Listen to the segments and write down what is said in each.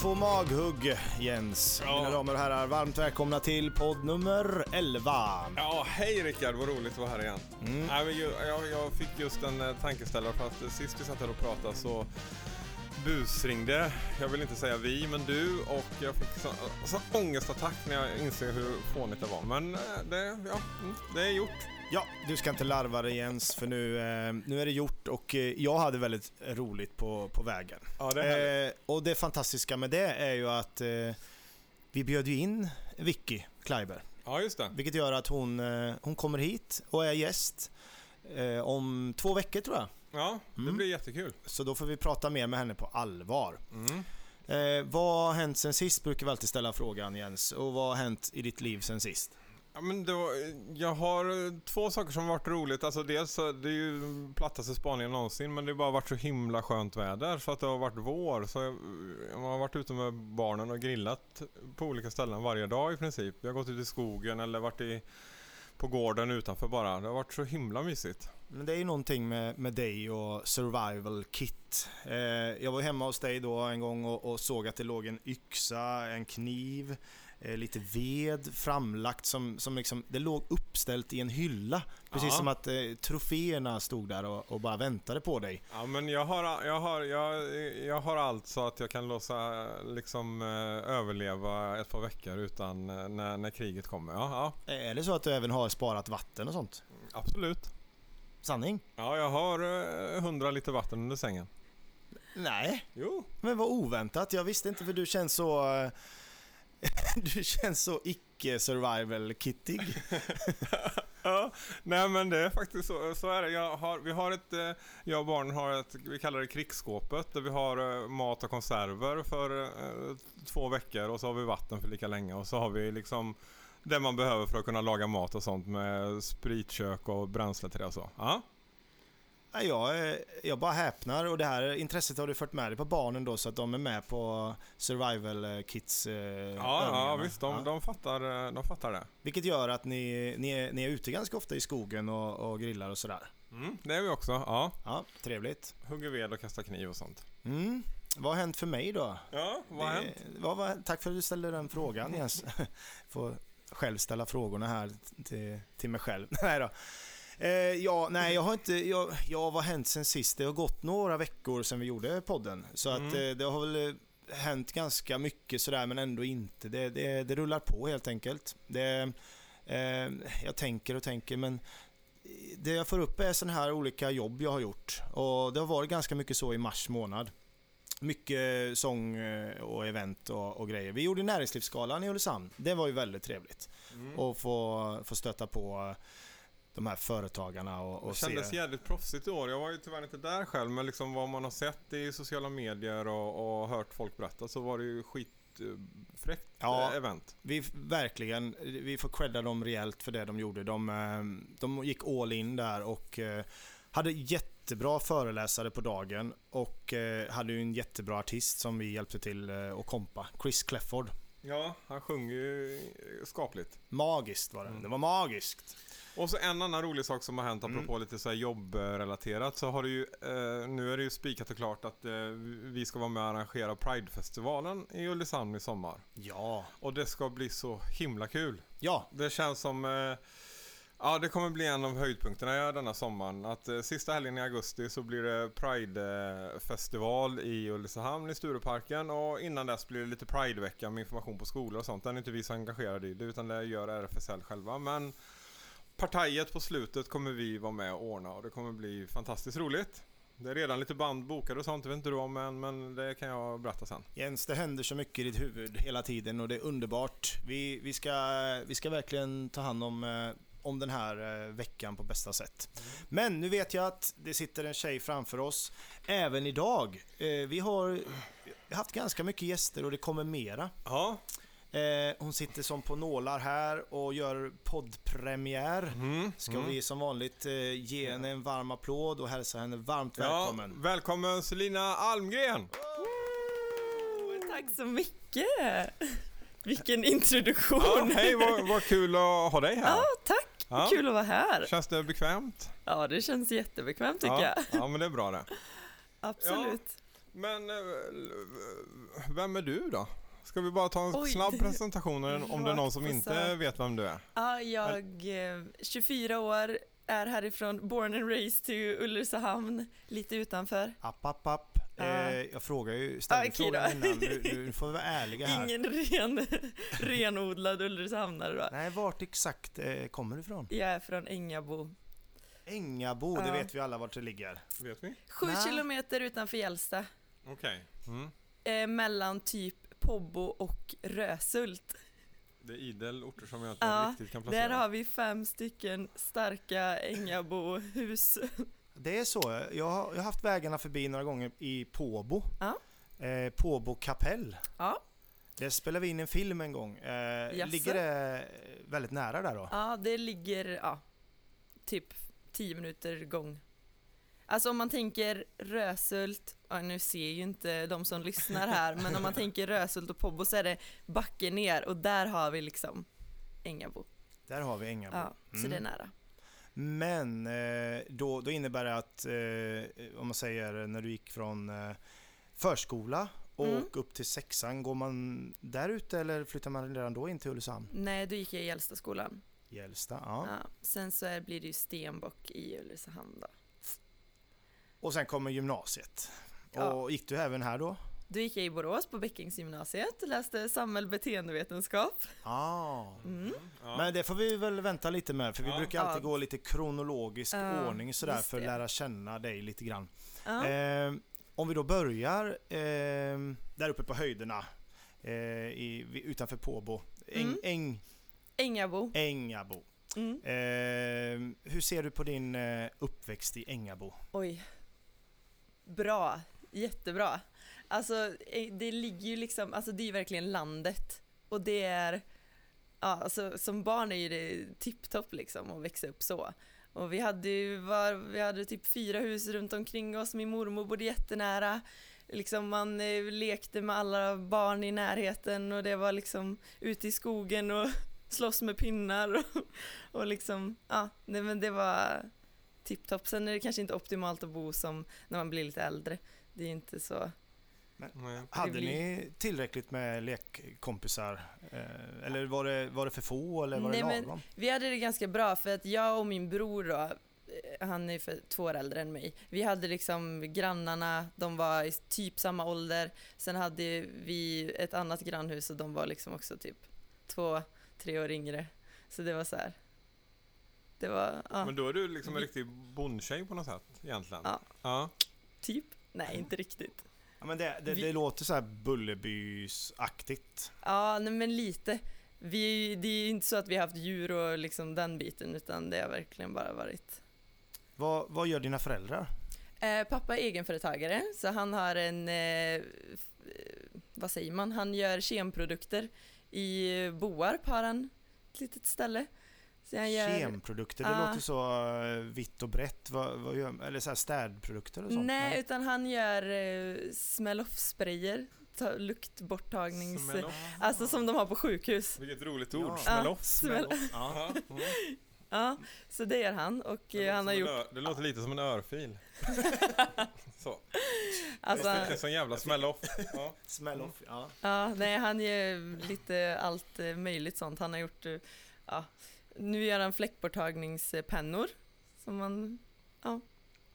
få maghugg, Jens. Ja. Mina damer och herrar, varmt välkomna till podd nummer 11. Ja, hej Rickard, vad roligt att vara här igen. Mm. Nej, men ju, jag, jag fick just en eh, tankeställare för att sist vi satt här och pratade så busringde, jag vill inte säga vi, men du och jag fick så, så ångestattack när jag insåg hur fånigt det var. Men eh, det, ja, mm, det är gjort. Ja, du ska inte larva dig Jens, för nu, eh, nu är det gjort och eh, jag hade väldigt roligt på, på vägen. Ja, det. Eh, och det fantastiska med det är ju att eh, vi bjöd ju in Vicky Kleiber. Ja, just det. Vilket gör att hon, eh, hon kommer hit och är gäst eh, om två veckor tror jag. Ja, det Mm. blir jättekul. Så då får vi prata mer med henne på allvar. Mm. Eh, vad har hänt sen sist brukar vi alltid ställa frågan Jens. Och vad har hänt i ditt liv sen sist? Ja, men då, jag har eh, två saker som varit roligt. Alltså dels så det är ju plattaste spaningen någonsin men det har bara varit så himla skönt väder så att det har varit vår. Så jag, jag har varit ute med barnen och grillat på olika ställen varje dag i princip. Vi har gått ut i skogen eller varit i, på gården utanför bara. Det har varit så himla mysigt. Men det är ju någonting med, med dig och survival kit. Eh, jag var hemma hos dig då en gång och, och såg att det låg en yxa, en kniv, lite ved framlagt som, som liksom, det låg uppställt i en hylla. Precis Ja. som att eh, troféerna stod där och, och bara väntade på dig. Ja men jag har, jag har, jag, jag har allt så att jag kan låsa liksom eh, överleva ett par veckor utan eh, när, när kriget kommer. Ja, ja Är det så att du även har sparat vatten och sånt? absolut. Sanning? Ja, jag har eh, 100 liter vatten under sängen. Nej, Jo. men vad oväntat. Jag visste inte för du känns så... du känns så icke-survival-kittig. Ja, nej men det är faktiskt så, så är det. Jag har, vi har ett, eh, jag och barnen har ett, vi kallar det krigsskåpet, där vi har eh, mat och konserver för eh, två veckor och så har vi vatten för lika länge och så har vi liksom det man behöver för att kunna laga mat och sånt med spritkök och bränsle till det och så. Ja, jag, jag bara häpnar och det här intresset har du fört med dig på barnen då så att de är med på survival eh, kits eh, ja, ja visst, de, Ja. de, fattar, eh, de fattar det. Vilket gör att ni, ni, är, ni är ute ganska ofta i skogen och, och grillar och sådär. Mm, det är vi också, ja. Ja, trevligt. Hugger ved och kastar kniv och sånt. Mm. Vad har hänt för mig då? Ja, vad har hänt? vad, vad, tack för att du ställde den frågan Jens. Får själv ställa frågorna här till, till mig själv. nej då. Eh, ja, nej, jag har inte... Jag, ja, vad har hänt sen sist? Det har gått några veckor sedan vi gjorde podden. Så att Mm. eh, det har väl eh, hänt ganska mycket sådär, men ändå inte. Det, det, det rullar på helt enkelt. Det, eh, jag tänker och tänker, men det jag får upp är sådana här olika jobb jag har gjort. Och det har varit ganska mycket så i mars månad. Mycket sång eh, och event och, och grejer. Vi gjorde Näringslivsgalan i Ulricehamn. Det var ju väldigt trevligt. Mm. Och få, få stöta på de här företagarna och, Det och kändes se. jävligt proffsigt i år. Jag var ju tyvärr inte där själv, men liksom vad man har sett i sociala medier och, och hört folk berätta så var det ju skitfräckt Ja. eh, event. Vi verkligen, vi får credda dem rejält för det de gjorde. De, eh, de gick all in där och eh, hade jättebra föreläsare på dagen och hade ju en jättebra artist som vi hjälpte till att kompa. Chris Clefford. Ja, han sjunger ju skapligt. Magiskt var det. Mm. Det var magiskt. Och så en annan rolig sak som har hänt Mm. apropå lite så jobbrelaterat så har det ju eh, nu är det ju spikat och klart att eh, vi ska vara med och arrangera Pridefestivalen i Ulricehamn i sommar. Ja. Och det ska bli så himla kul. Ja, Det känns som... Eh, ja, det kommer bli en av höjdpunkterna denna sommaren. Att eh, sista helgen i augusti så blir det Pride-festival i Ulricehamn i Stureparken och innan dess blir det lite Pride-vecka med information på skolor och sånt. Den är inte vi så engagerade i det utan det gör RFSL själva. Men partiet på slutet kommer vi vara med och ordna och det kommer bli fantastiskt roligt. Det är redan lite band bokade och sånt, det vet inte du om än, men det kan jag berätta sen. Jens, det händer så mycket i ditt huvud hela tiden och det är underbart. Vi, vi, ska, vi ska verkligen ta hand om, eh, om den här eh, veckan på bästa sätt. Men nu vet jag att det sitter en tjej framför oss även idag. Eh, Vi har haft ganska mycket gäster och det kommer mera. Ja, Eh, Hon sitter som på nålar här och gör poddpremiär. mm, Ska mm. vi som vanligt ge henne en varm applåd och hälsa henne varmt Ja, välkommen. välkommen Selina Almgren! Tack så mycket! Vilken introduktion! Ja, hej, vad, vad kul att ha dig här. Ja, tack! Ja. Kul att vara här. Känns det bekvämt? Ja, det känns jättebekvämt tycker ja. jag. Ja, men det är bra det. Absolut. Men eh, vem är du då? Ska vi bara ta en Oj, snabb presentation om det är någon som inte vet vem du är? Ja, jag eh, 24 år, är härifrån, born and raised till Ulricehamn, lite utanför. App, app, app. Eh, jag frågar ju, ställde okej frågan innan. Du, du får vara ärliga här. Ingen ren, renodlad Ulricehamnare då. Nej, vart exakt eh, kommer du ifrån? Jag är från Ängabo. Ängabo, det Ja. vet vi alla vart det ligger. Vet vi? Sju Nej. kilometer utanför Gällsta. Okej. Mm. Eh, mellan typ Pobbo och Rösult. Det är idel orter som jag inte riktigt kan placera. Där har vi fem stycken starka Ängabo-hus. Det är så. Jag har, jag har haft vägarna förbi några gånger i Påbo. Ja. Eh, Påbo kapell. Ja, Där spelade vi in en film en gång. Eh, ligger det väldigt nära där då? ja det ligger ja, typ 10 minuter gång. Alltså om man tänker Rösult, ja, nu ser ju inte de som lyssnar här, men om man tänker Rösult och Pobbo så är det backen ner och där har vi liksom Ängabo. Där har vi Ängabo. Ja, så Mm. det är nära. Men eh, då, då innebär det att, eh, om man säger när du gick från eh, förskola och Mm. upp till sexan, går man där ute eller flyttar man redan då in till Ulricehamn? Nej, då gick jag i Gällstaskolan. Gällsta, ja. Ja. Sen så blir det ju Stenbock i Ulricehamn då. Och sen kommer gymnasiet. Ja. Och gick du även här då? Då gick jag i Borås på Bäckingsgymnasiet och läste samhäll beteendevetenskap. Ah. Mm. Ja. Men det får vi väl vänta lite med för vi Ja. brukar alltid Ja. gå lite kronologisk Ja, ordning sådär för att lära känna dig lite grann. Ja. Eh, om vi då börjar eh, där uppe på höjderna eh, i, utanför Påbo. Äng, Mm. äng, Ängabo. Ängabo. Mm. Eh, hur ser du på din eh, uppväxt i Ängabo? Oj. Bra. Jättebra. Alltså eh, det ligger ju liksom, alltså det är ju verkligen landet. Och det är, ja alltså som barn är ju det tipptopp liksom att växa upp så. Och vi hade ju, var, vi hade typ fyra hus runt omkring oss, min mormor bodde jättenära. Liksom man eh, lekte med alla barn i närheten och det var liksom ute i skogen och slåss med pinnar och, och liksom, ja, nej, men det var tipptopp. Sen är det kanske inte optimalt att bo som när man blir lite äldre. Det är inte så. Nej. Hade blir- ni tillräckligt med lekkompisar? Eh, eller var det, var det för få eller var Nej, det men- lagom? Vi hade det ganska bra för att jag och min bror då, eh, han är för två år äldre än mig. Vi hade liksom grannarna, de var i typ samma ålder. Sen hade vi ett annat grannhus och de var liksom också typ två, tre år yngre. Så det var så här. Det var, ja, Men då är du liksom en riktig bondtjej på något sätt egentligen. Ja. ja. typ. Nej, inte riktigt. Ja, men det, det, Vi- det låter så här Bullerbys-aktigt. Ja, nej, men lite. Vi, det är inte så att vi har haft djur och liksom den biten, utan det har verkligen bara varit Vad, vad gör dina föräldrar? Eh, pappa är egenföretagare, så han har en, eh, eh, vad säger man, han gör kemprodukter. I Boarp har han ett litet ställe. Gör, Kemprodukter, det Ja. låter så eh, vitt och brett. Vad, vad gör, eller så här städprodukter och sånt? nej, utan han gör eh, smäll-off-sprayer, ta- luktborttagnings... Smäll off. Alltså som de har på sjukhus. Vilket roligt ord. Ja, Smäll off. smäll- Ja. Ja. Ja, så det gör han och Det eh, han har gjort, ö- Det låter lite som en örfil. Så. alltså, det är en sån jävla smäll off. Ja. Smäll off, ja. Ja, nej han gör lite allt möjligt sånt. Han har gjort, ja, nu gör han fläckborttagningspennor. Som man,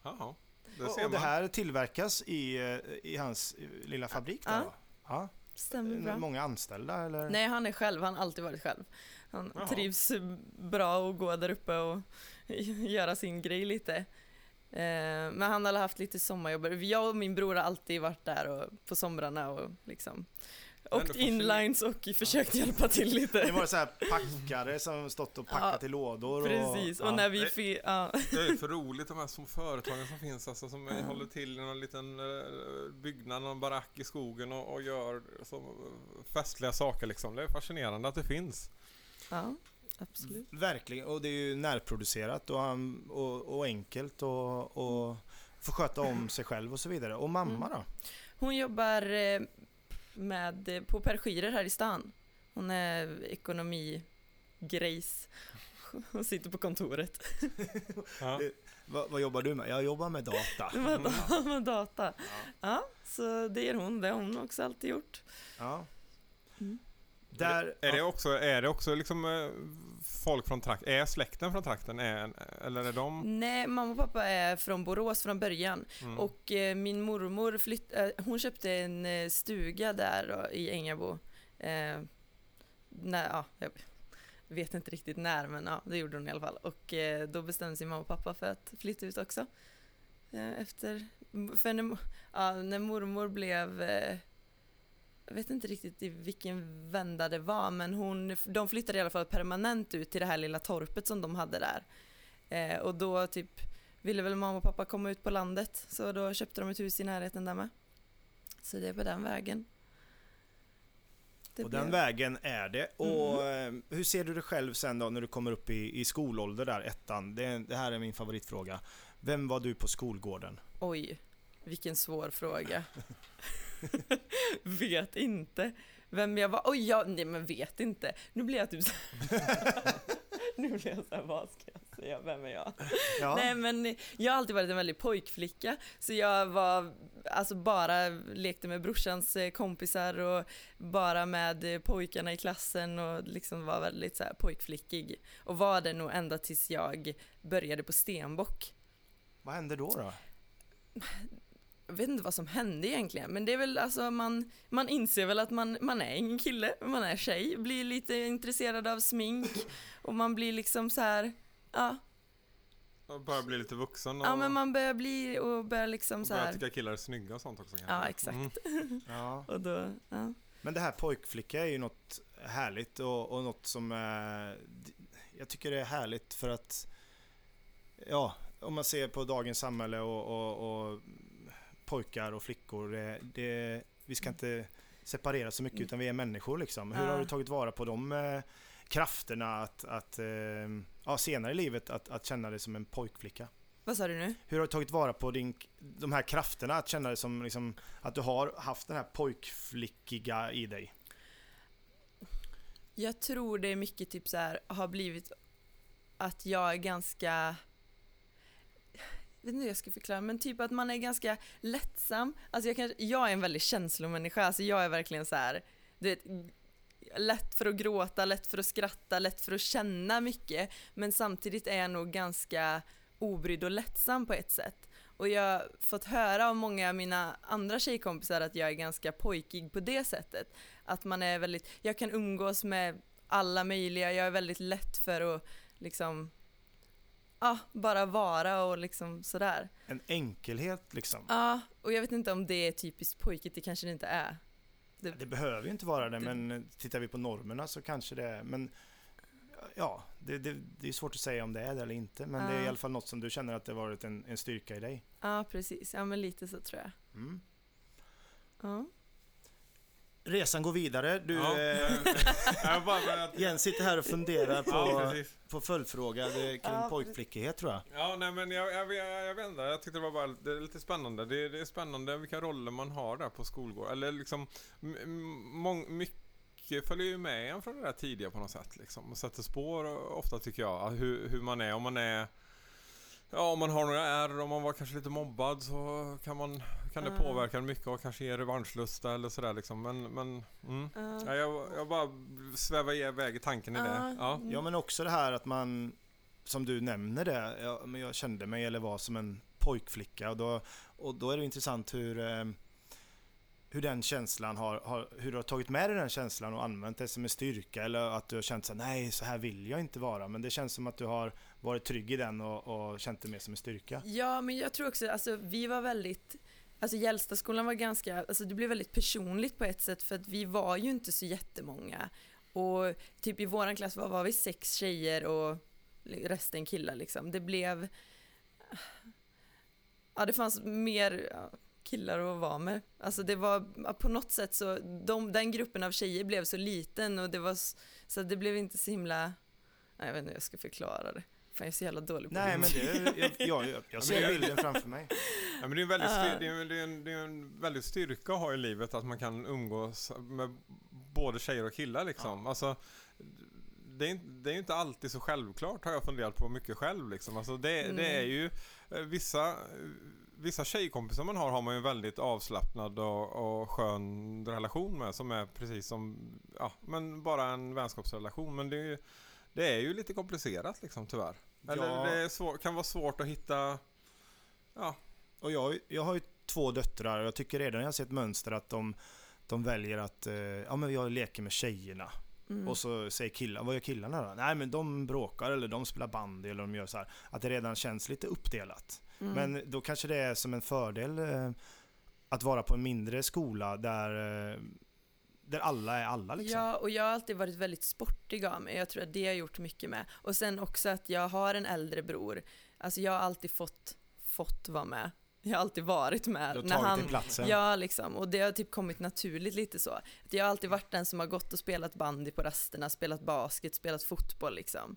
Jaha. Det Och, ser och det här tillverkas i, eh, i hans eh, lilla fabrik där Ja. Ja. stämmer Med bra. Många anställda eller? Nej, han är själv. Han har alltid varit själv. Han Jaha. trivs eh, bra att gå där uppe och göra sin grej lite. Eh, Men han har haft lite sommarjobb. Jag och min bror har alltid varit där och, på somrarna och liksom åkt det får inlines och försökt hjälpa till Det lite. var så här packare som stått och packat Ja, i lådor. Och, Precis, och ja. när vi fi- ja. Det är för roligt de här små företagen som finns alltså, som Ja. håller till i någon liten eh, byggnad, någon barack i skogen och, och gör så festliga saker liksom. Det är fascinerande att det finns. ja, absolut. Verkligen, och det är ju närproducerat och, han- och, och enkelt och, och få sköta om sig själv och så vidare. Och mamma då? Hon jobbar eh, med, eh, på Per Schirer här i stan. Hon är ekonomigrejs. Hon sitter på kontoret. Ja. vad, vad jobbar du med? Jag jobbar med data. med, med data. Ja, så det är hon. Det har hon också alltid gjort. Ja. Mm. Där, Är det också, är det också liksom eh, folk från trakten? Är släkten från trakten? Är, eller är de... Nej, mamma och pappa är från Borås från början. Mm. Och eh, min mormor flytt, eh, hon köpte en eh, stuga där då, i Ängabo. Eh, när, ja, jag vet inte riktigt när, men ja, det gjorde hon i alla fall. Och eh, då bestämde sig mamma och pappa för att flytta ut också. Eh, efter, för när, ja, när mormor blev eh, jag vet inte riktigt i vilken vända det var, men hon, de flyttade i alla fall permanent ut till det här lilla torpet som de hade där. Eh, och då typ ville väl mamma och pappa komma ut på landet, så då köpte de ett hus i närheten där med. Så det är på den vägen. Det och blev- den vägen är det. Och eh, hur ser du dig själv sen då när du kommer upp i, i skolålder där, ettan? Det, det här är min favoritfråga. Vem var du på skolgården? Oj, vilken svår fråga. vet inte vem jag var. Oj, jag, nej men vet inte. Nu blir jag typ så Nu blir jag så här, vad ska jag säga, vem är jag? Ja. Nej men jag har alltid varit en väldigt pojkflicka, så jag var, alltså bara lekte med brorsans eh, kompisar och bara med eh, pojkarna i klassen och liksom var väldigt så här pojkflickig. Och var det nog ända tills jag började på stenbock. Vad hände då? då? Jag vet inte vad som hände egentligen, men det är väl alltså man, man inser väl att man, man är ingen kille, man är tjej, blir lite intresserad av smink och man blir liksom så här, ja, Och Bara bli lite vuxen och, ja men man börjar bli och börjar liksom och så börja här, tycka killar är snygga och sånt också kanske. ja exakt, Mm. Ja. och då, ja. Men det här pojkflicka är ju något härligt och, och något som eh, jag tycker det är härligt för att ja, om man ser på dagens samhälle och, och, och pojkar och flickor, det, det, vi ska inte separera så mycket utan vi är människor liksom. Hur har du tagit vara på de eh, krafterna att, att eh, ja, senare i livet att, att känna dig som en pojkflicka? Vad sa du nu? Hur har du tagit vara på din, de här krafterna att känna dig som liksom, att du har haft den här pojkflickiga i dig? Jag tror det är mycket typ så här, har blivit att jag är ganska vet inte hur jag ska förklara, men typ att man är ganska lättsam. Alltså jag, kanske, jag är en väldigt känslomänniska, alltså jag är verkligen så här, du vet, lätt för att gråta, lätt för att skratta, lätt för att känna mycket, men samtidigt är jag nog ganska obrydd och lättsam på ett sätt. Och jag har fått höra av många av mina andra tjejkompisar att jag är ganska pojkig på det sättet. Att man är väldigt, jag kan umgås med alla möjliga, jag är väldigt lätt för att liksom, ja, bara vara och liksom sådär. En enkelhet liksom. Ja, och jag vet inte om det är typiskt pojkigt, det kanske det inte är. Det behöver ju inte vara det, Det- men tittar vi på normerna så kanske det är. Men ja, det, det, det är svårt att säga om det är det eller inte. Men det är i alla fall något som du känner att det varit en, en styrka i dig. Ja, precis. Ja, men lite så tror jag. Mm. Resan går vidare. Du, Ja, eh, jag bara börjat... Jens sitter här och funderar på, Ja, på följdfråga det är kring Ja, pojkflickighet tror jag. Ja, nej men jag, jag, jag, jag vet inte. Jag tyckte det var bara det är lite spännande. Det, det är spännande vilka roller man har där på skolgården. Eller liksom, mång, mycket följer ju med en från det där tidiga på något sätt liksom. Och sätter spår och- ofta tycker jag. Hur, hur man är. Om man är Ja, om man har några ärr, om man var kanske lite mobbad så kan, man, kan det Ja. påverka en mycket och kanske ge revanschlusta eller sådär liksom. Men, men mm. Ja. ja, jag, jag bara svävar iväg i tanken i det. Ja. Ja. Ja men också det här att man, som du nämner det, ja, men jag kände mig eller var som en pojkflicka och då, och då är det intressant hur, eh, hur den känslan har, har, hur du har tagit med dig den känslan och använt det som en styrka eller att du har känt så här, nej så här vill jag inte vara. Men det känns som att du har varit trygg i den och, och känt det mer som en styrka. Ja, men jag tror också, alltså vi var väldigt, alltså Gällstaskolan var ganska, alltså det blev väldigt personligt på ett sätt för att vi var ju inte så jättemånga. Och typ i våran klass var, var vi sex tjejer och resten killar liksom. Det blev, ja det fanns mer killar att vara med. Alltså det var, ja, på något sätt så, de, den gruppen av tjejer blev så liten och det var, så det blev inte så himla, nej, jag vet inte hur jag ska förklara det. Fan jag är så jävla dålig på Nej men bild. det, jag, jag, jag, jag ser bilden framför mig. Ja, men det är en väldigt, Ja. styr, det är, det är en, det är en väldigt styrka att ha i livet att man kan umgås med både tjejer och killar liksom. Alltså, det, är, det är ju inte alltid så självklart har jag funderat på mycket själv liksom. Alltså det, det Nej. är ju eh, vissa, vissa tjejkompisar man har har man ju en väldigt avslappnad och, och skön relation med som är precis som, ja men bara en vänskapsrelation. Men det är ju, det är ju lite komplicerat liksom tyvärr. Eller Ja. det svår, kan vara svårt att hitta, ja, Och jag, jag har ju två döttrar och jag tycker redan jag har sett mönster att de, de väljer att, eh, ja men jag leker med tjejerna. Mm. Och så säger killarna, vad gör killarna då? Nej men de bråkar eller de spelar bandy eller de gör så här. Att det redan känns lite uppdelat. Mm. Men då kanske det är som en fördel eh, att vara på en mindre skola där, eh, där alla är alla liksom. Ja, och jag har alltid varit väldigt sportig av mig. Jag tror att det har gjort mycket med. Och sen också att jag har en äldre bror. Alltså jag har alltid fått, fått vara med. Jag har alltid varit med. Du har när tagit han, din platsen. Ja, liksom. Och det har typ kommit naturligt lite så. Att jag har alltid varit den som har gått och spelat bandy på rasterna, spelat basket, spelat fotboll liksom.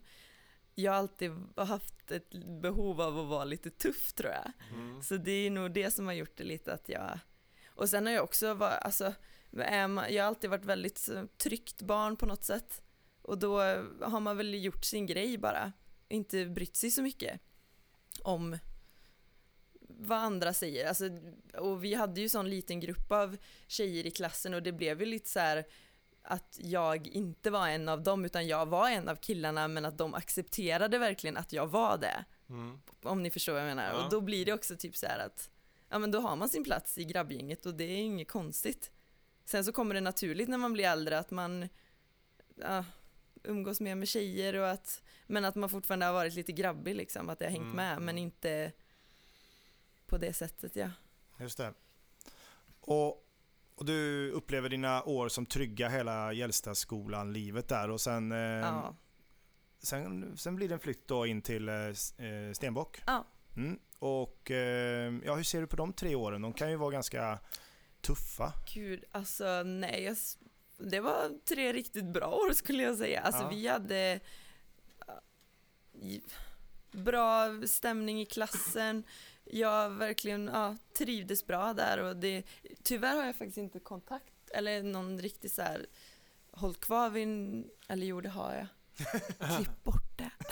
Jag har alltid haft ett behov av att vara lite tuff tror jag. mm. Så det är nog det som har gjort det lite att jag... Och sen har jag också varit, alltså, jag har alltid varit väldigt tryggt barn på något sätt. Och då har man väl gjort sin grej bara. Inte brytt sig så mycket om vad andra säger. Alltså, och vi hade ju sån liten grupp av tjejer i klassen och det blev ju lite så här att jag inte var en av dem utan jag var en av killarna men att de accepterade verkligen att jag var det. Mm. Om ni förstår vad jag menar. Ja. Och då blir det också typ så här att ja men då har man sin plats i grabbgänget och det är inget konstigt. Sen så kommer det naturligt när man blir äldre att man ja, umgås mer med tjejer och att men att man fortfarande har varit lite grabbig liksom, att det har hängt Mm, med men inte på det sättet ja. Just det. Och, och du upplever dina år som trygga hela Gällstaskolan, livet där och sen, eh, ja. sen, sen blir det en flytt då in till eh, eh, Stenbock. Ja. Mm. Och ja, hur ser du på de tre åren? De kan ju vara ganska tuffa. Gud, alltså nej, jag, det var tre riktigt bra år skulle jag säga. Alltså Ja. vi hade bra stämning i klassen. Jag verkligen ja, trivdes bra där och det, tyvärr har jag faktiskt inte kontakt eller någon riktigt så här hållit kvar vid, eller jo det har jag. Klipp bort det.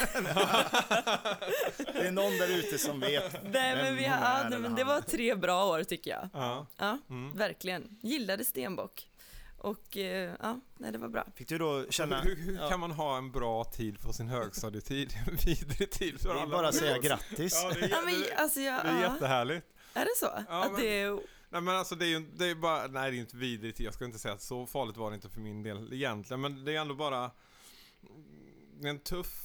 Det är någon där ute som vet. Nej men, vi, ja, han. det var tre bra år tycker jag. Ja. Ja, Mm. verkligen. Gillade Stenbock. Och eh, ja, nej det var bra. Fick du då känna... Hur, hur ja. kan man ha en bra tid på sin högstadietid? Vidrig tid för Det är alla. bara att säga grattis. Ja, det är, Ja, men, alltså, jag, det är ja. jättehärligt. Är det så? Ja, att men- det är, Nej men alltså det är ju det är bara, nej det är inte vidrigt, jag ska inte säga att så farligt var det inte för min del egentligen, men det är ändå bara det är en tuff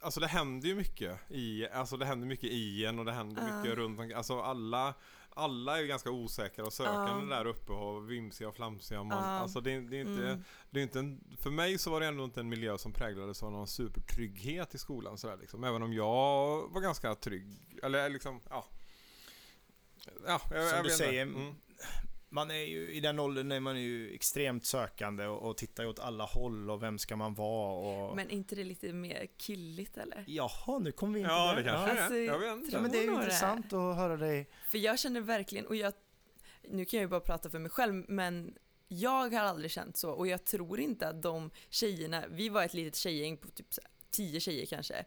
Alltså det händer ju mycket i, alltså det händer mycket i en och det händer Ja. mycket runt omkring, alltså alla alla är ju ganska osäkra och sökande Ja. där uppe och vimsiga och flamsiga. Man, Ja. Alltså det, är- det är inte, Mm. det är inte en, för mig så var det ändå inte en miljö som präglades av någon supertrygghet i skolan sådär liksom. Även om jag var ganska trygg. Eller liksom, ja. Ja, jag, Som jag du säger, Mm. Man är ju i den åldern är man ju extremt sökande och, och tittar ju åt alla håll och vem ska man vara och... men inte det lite mer killigt eller? Jaha, nu kommer vi in på Ja, det. det kanske Alltså, är. Jag vet inte. Ja, men det är ju intressant att höra dig. För jag känner verkligen, och jag, nu kan jag ju bara prata för mig själv, men jag har aldrig känt så och jag tror inte att de tjejerna, vi var ett litet tjejgäng på typ tio tjejer kanske,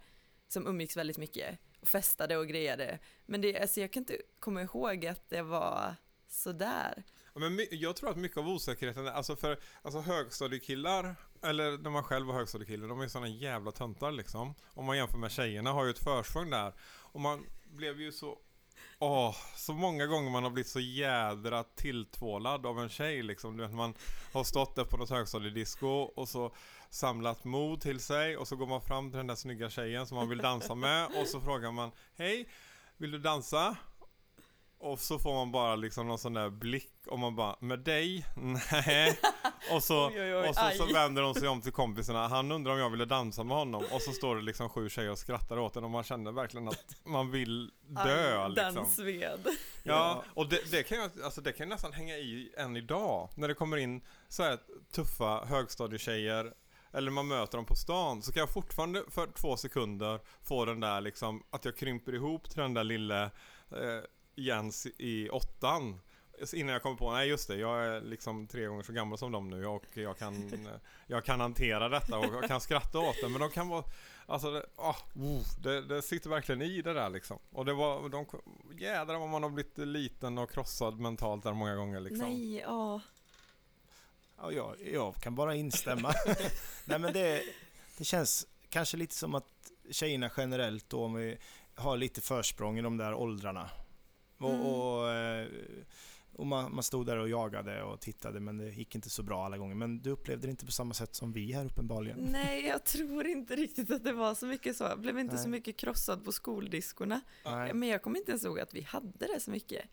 som umgicks väldigt mycket och festade och grejade. Men det, alltså jag kan inte komma ihåg att det var sådär. Men jag tror att mycket av osäkerheten, är- alltså för alltså högstadiekillar, eller när man själv var högstadiekille, de är sådana jävla töntar liksom. Om man jämför med tjejerna har ju ett försprång där. Och man blev ju så, åh, så många gånger man har blivit så jädra tilltvålad av en tjej liksom. Du vet, man har stått där på något högstadiedisco och så samlat mod till sig och så går man fram till den där snygga tjejen som man vill dansa med och så frågar man, hej, vill du dansa? Och så får man bara liksom någon sån där blick och man bara, med dig? Nej. Och så, Oj, oj, oj, och så, så vänder de sig om till kompisarna, han undrar om jag ville dansa med honom och så står det liksom sju tjejer och skrattar åt en och man känner verkligen att man vill dö Aj, liksom. Den sved. Ja, och det, det, kan ju, alltså det kan ju nästan hänga i än idag. När det kommer in så här tuffa högstadietjejer eller man möter dem på stan så kan jag fortfarande för två sekunder få den där liksom att jag krymper ihop till den där lille eh, Jens i åttan innan jag kom på, nej just det, jag är liksom tre gånger så gammal som dem nu och jag kan, jag kan hantera detta och jag kan skratta åt det. Men de kan vara, alltså det, oh, det, det sitter verkligen i det där liksom. Och det var, de, jädrar vad man har blivit liten och krossad mentalt där många gånger liksom. Nej, ja. Ja, jag, jag kan bara instämma. Nej men det, det känns kanske lite som att tjejerna generellt då, om vi har lite försprång i de där åldrarna. Och, Mm. och, eh, och man, man stod där och jagade och tittade men det gick inte så bra alla gånger. Men du upplevde det inte på samma sätt som vi här uppenbarligen. Nej, jag tror inte riktigt att det var så mycket så. Jag blev inte Nej. så mycket krossad på skoldiskorna. Nej. Men jag kommer inte ens ihåg att vi hade det så mycket.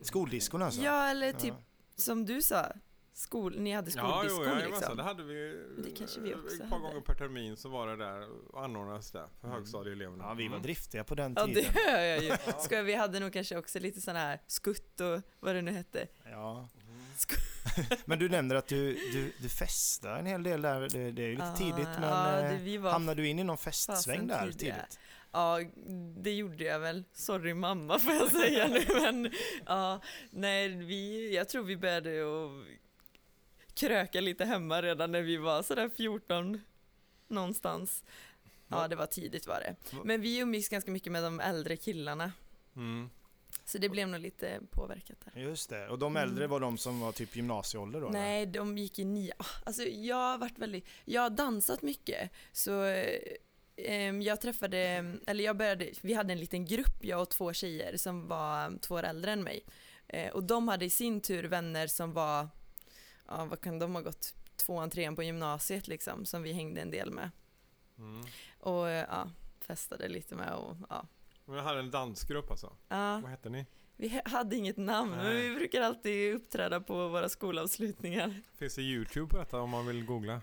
Skoldiskorna alltså? Ja, eller typ Ja. som du sa, skol, ni hade Ja, skoldiskon jo, jajamensan, liksom. det hade vi. Det kanske vi också Ett par hade. gånger per termin så var det där, anordnades det för Mm. högstadieeleverna. Ja, vi var Mm. driftiga på den Ja, det tiden. hör jag ju. Ska vi hade nog kanske också lite sån här skutt och vad det nu hette. Ja. Sk- Men du nämner att du, du, du festar en hel del där. Det, det är ju lite Ah, tidigt men ja, var hamnade du in i någon festsväng där tidiga. tidigt? Ja, det gjorde jag väl. Sorry mamma får jag säga nu, men ja, nej, vi, jag tror vi började att kröka lite hemma redan när vi var sådär 14 någonstans. Ja, det var tidigt var det. Men vi umgicks ganska mycket med de äldre killarna, Mm. så det blev nog lite påverkat där. Just det. Och de äldre Mm. var de som var typ gymnasieålder då? eller? Nej, de gick i nia. Alltså jag har varit väldigt, jag har dansat mycket, så eh, jag träffade, eller jag började, vi hade en liten grupp, jag och två tjejer som var två år äldre än mig. Eh, och de hade i sin tur vänner som var, ja vad kan de ha gått, tvåan, trean på gymnasiet liksom, som vi hängde en del med. Mm. Och eh, ja, festade lite med och ja. Men jag hade en dansgrupp alltså. ja Vad hette ni? vi ha- hade inget namn, men Nej. vi brukar alltid uppträda på våra skolavslutningar. Finns det YouTube på detta om man vill googla?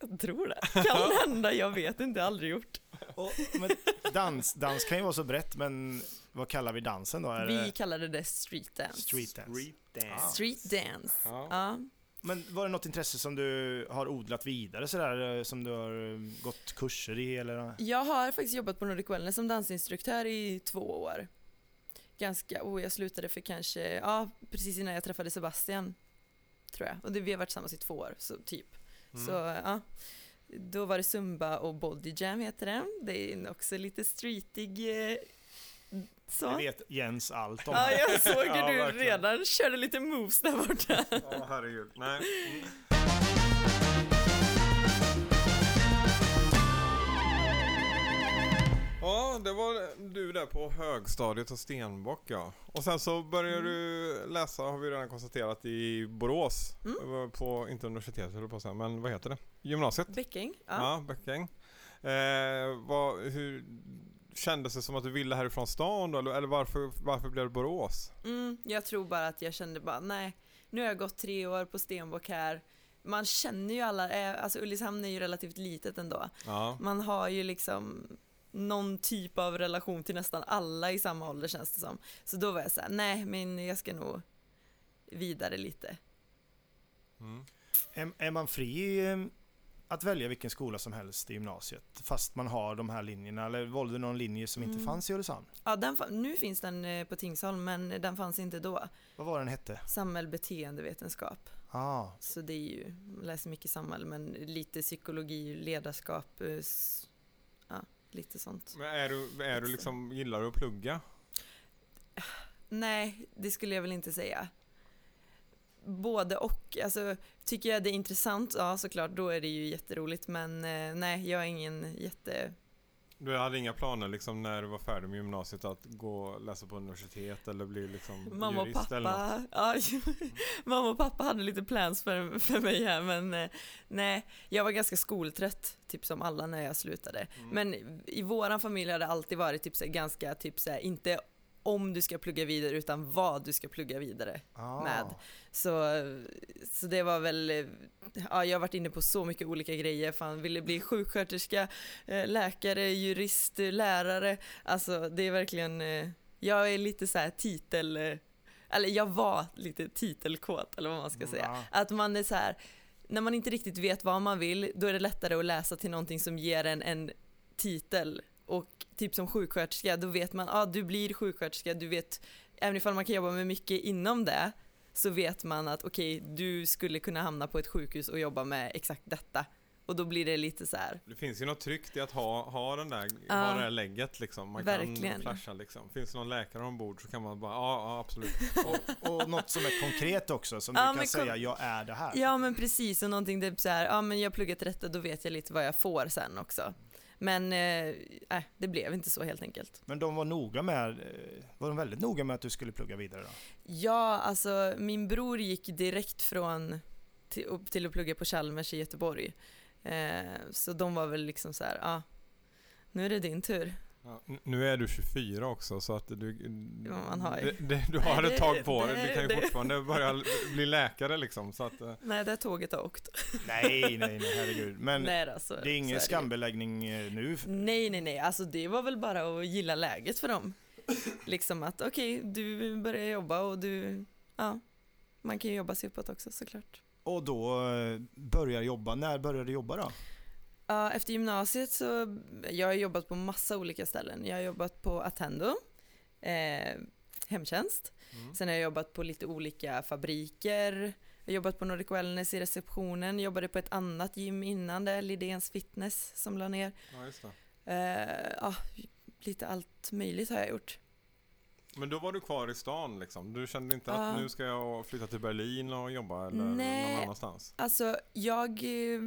Jag tror det. Kan hända, jag vet inte, aldrig gjort. Och, men dans, dans kan ju vara så brett, men vad kallar vi dansen då? Är Vi det kallade det street dance. street dance? dance. Street dance. Ja. Ja. Men var det något intresse som du har odlat vidare sådär, eh, som du har eh, gått kurser i eller? Jag har faktiskt jobbat på Nordic Wellness som dansinstruktör i två år. Ganska, oh jag slutade för kanske, ja precis innan jag träffade Sebastian. Tror jag. Och det, vi har varit tillsammans i två år, så typ. Mm. Så ja. Då var det Zumba och Body Jam heter det. Det är också lite streetig eh, Det så. vet Jens allt om. Ja, jag såg hur Ja, du verkligen. redan körde lite moves där borta. Ja, herregud. Nej. Mm. Ja, det var du där på högstadiet och Stenbock ja. Och sen så började du läsa, har vi redan konstaterat, i Borås. Mm. På, inte universitetet höll på säga, men vad heter det? Gymnasiet? Bäcking. Ja. Ja, Bäckäng. Eh, vad, hur kändes det som att du ville härifrån stan då? Eller, eller varför, varför blev det Borås? Mm, jag tror bara att jag kände bara, nej, nu har jag gått tre år på Stenbock här. Man känner ju alla, eh, alltså Ulricehamn är ju relativt litet ändå. Ja. Man har ju liksom någon typ av relation till nästan alla i samma ålder känns det som. Så då var jag såhär, nej men jag ska nog vidare lite. Mm. Är, är man fri eh, att välja vilken skola som helst i gymnasiet? Fast man har de här linjerna, eller valde du någon linje som inte Mm. fanns i Ulricehamn? Ja, den, fa- nu finns den eh, på Tingsholm men den fanns inte då. Vad var den hette? Samhällbeteendevetenskap. Ah, Så det är ju, man läser mycket samhälle men lite psykologi, ledarskap, eh, ja, lite sånt. Men är du, är du liksom, gillar du att plugga? Nej, det skulle jag väl inte säga. Både och. Alltså, tycker jag det är intressant, ja såklart, då är det ju jätteroligt. Men eh, nej, jag är ingen jätte... Du hade inga planer liksom när du var färdig med gymnasiet att gå och läsa på universitet eller bli liksom Mamma och jurist eller något? pappa, ja, mamma och pappa hade lite plans för, för mig här, men eh, nej, jag var ganska skoltrött, typ som alla när jag slutade. Mm. Men i våran familj har det alltid varit typ så ganska, typ så inte om du ska plugga vidare, utan vad du ska plugga vidare. ah. Med. Så, så det var väl, ja jag har varit inne på så mycket olika grejer, fan ville bli sjuksköterska, eh, läkare, jurist, lärare, alltså det är verkligen, eh, jag är lite så här titel, eh, eller jag var lite titelkåt eller vad man ska Mm, säga. ja. Att man är så här, när man inte riktigt vet vad man vill, då är det lättare att läsa till någonting som ger en en titel. Och typ som sjuksköterska, då vet man, ja ah, du blir sjuksköterska, du vet även ifall man kan jobba med mycket inom det, så vet man att okej, du skulle kunna hamna på ett sjukhus och jobba med exakt detta. Och då blir det lite så här. Det finns ju något tryggt i att ha, ha, den där, Ja. ha det där lägget liksom. Man Verkligen. kan flasha liksom. Finns det någon läkare ombord så kan man bara, ja, ja absolut. Och, och något som är konkret också, som Ja, du kan säga, jag är det här. Ja men precis, och någonting typ så här, ja men jag pluggar till detta, då vet jag lite vad jag får sen också. Men eh, äh, det blev inte så helt enkelt. Men de var noga med, eh, var de väldigt noga med att du skulle plugga vidare då? Ja, alltså min bror gick direkt från till, upp till att plugga på Chalmers i Göteborg. Eh, så de var väl liksom så här, ja, nu är det din tur. Ja, nu är du 24 också så att du... Ja, man har ju- det, det, du har Nej, ett tag på dig. Du det- kan ju det- fortfarande börja bli läkare liksom. Så att, eh, Nej, det tåget har åkt. Nej, nej, nej, herregud. Men Nej, då, så, det är ingen skambeläggning eh, nu. Nej, nej, nej, alltså det var väl bara att gilla läget för dem. Liksom att okej, du börjar jobba och du, ja, man kan ju jobba sig uppåt också såklart. Och då eh, börjar jobba. När började du jobba då? Ja, efter gymnasiet så, jag har jobbat på massa olika ställen. Jag har jobbat på Attendo, eh, hemtjänst. mm. Sen har jag jobbat på lite olika fabriker. Jag har jobbat på Nordic Wellness i receptionen. Jobbade på ett annat gym innan det, Lidéns Fitness som la ner. Ja. Eh, ja, lite allt möjligt har jag gjort. Men då var du kvar i stan liksom? Du kände inte att nu ska jag flytta till Berlin och jobba eller Nej. någon annanstans? Alltså, jag eh,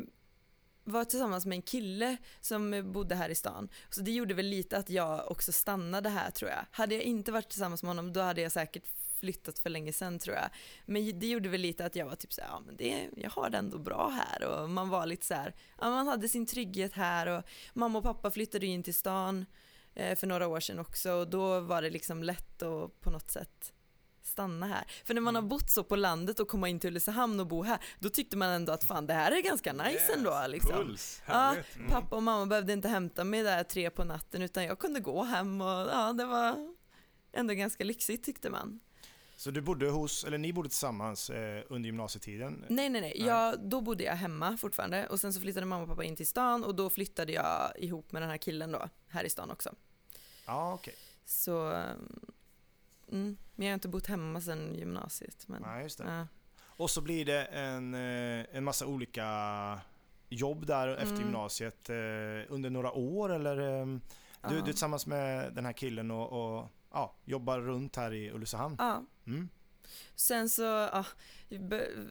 var tillsammans med en kille som bodde här i stan. Så det gjorde väl lite att jag också stannade här tror jag. Hade jag inte varit tillsammans med honom då hade jag säkert flyttat för länge sedan tror jag. Men det gjorde väl lite att jag var typ såhär, ja men det, jag har det ändå bra här och man var lite såhär, ja man hade sin trygghet här och mamma och pappa flyttade in till stan eh, för några år sedan också och då var det liksom lätt att på något sätt stanna här. För när man har bott så på landet och komma in till Ulricehamn och bo här, då tyckte man ändå att fan det här är ganska nice ändå liksom. Puls, Ja. Mm. Pappa och mamma behövde inte hämta mig där tre på natten utan jag kunde gå hem och ja, det var ändå ganska lyxigt tyckte man. Så du bodde hos, eller ni bodde tillsammans eh, under gymnasietiden? Nej, nej, nej. Nej. Jag, då bodde jag hemma fortfarande och sen så flyttade mamma och pappa in till stan och då flyttade jag ihop med den här killen då, här i stan också. Ja, okej. Så, mm, men jag har inte bott hemma sedan gymnasiet. Men, Nej, just det. ja. Och så blir det en, eh, en massa olika jobb där efter Mm. gymnasiet eh, under några år eller? eh, Du, Ja. du är tillsammans med den här killen och, och ja, jobbar runt här i Ulricehamn? ja. Mm. Sen så ja,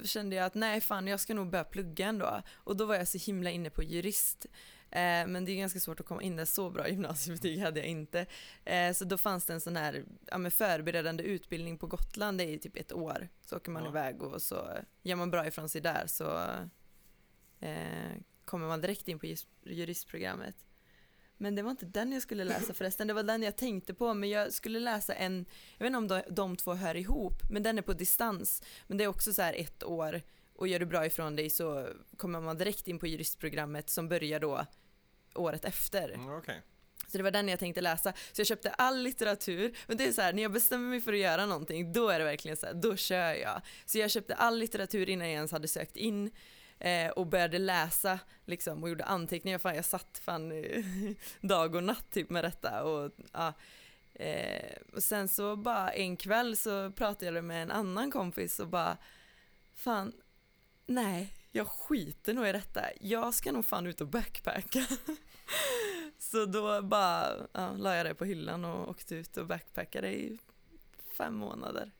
kände jag att nej fan jag ska nog börja plugga ändå. Och då var jag så himla inne på jurist. Eh, men det är ganska svårt att komma in där, så bra gymnasiebetyg hade jag inte. Eh, så då fanns det en sån här ja, förberedande utbildning på Gotland, det är typ ett år. Så åker man Ja. iväg och så gör man bra ifrån sig där så eh, kommer man direkt in på juristprogrammet. Men det var inte den jag skulle läsa förresten, det var den jag tänkte på. Men jag skulle läsa en, jag vet inte om de, de två hör ihop, men den är på distans. Men det är också så här ett år och gör du bra ifrån dig så kommer man direkt in på juristprogrammet som börjar då året efter. Mm, Okej. Så det var den jag tänkte läsa. Så jag köpte all litteratur. Men det är så här, när jag bestämmer mig för att göra någonting, då är det verkligen så här, då kör jag. Så jag köpte all litteratur innan jag ens hade sökt in eh, och började läsa liksom och gjorde anteckningar. Fan, jag satt fan dag och natt typ med detta. Och, ja. eh, och sen så bara en kväll så pratade jag med en annan kompis och bara, fan, nej, jag skiter nog i detta. Jag ska nog fan ut och backpacka. Så då bara ja, la jag det på hyllan och åkte ut och backpackade i fem månader.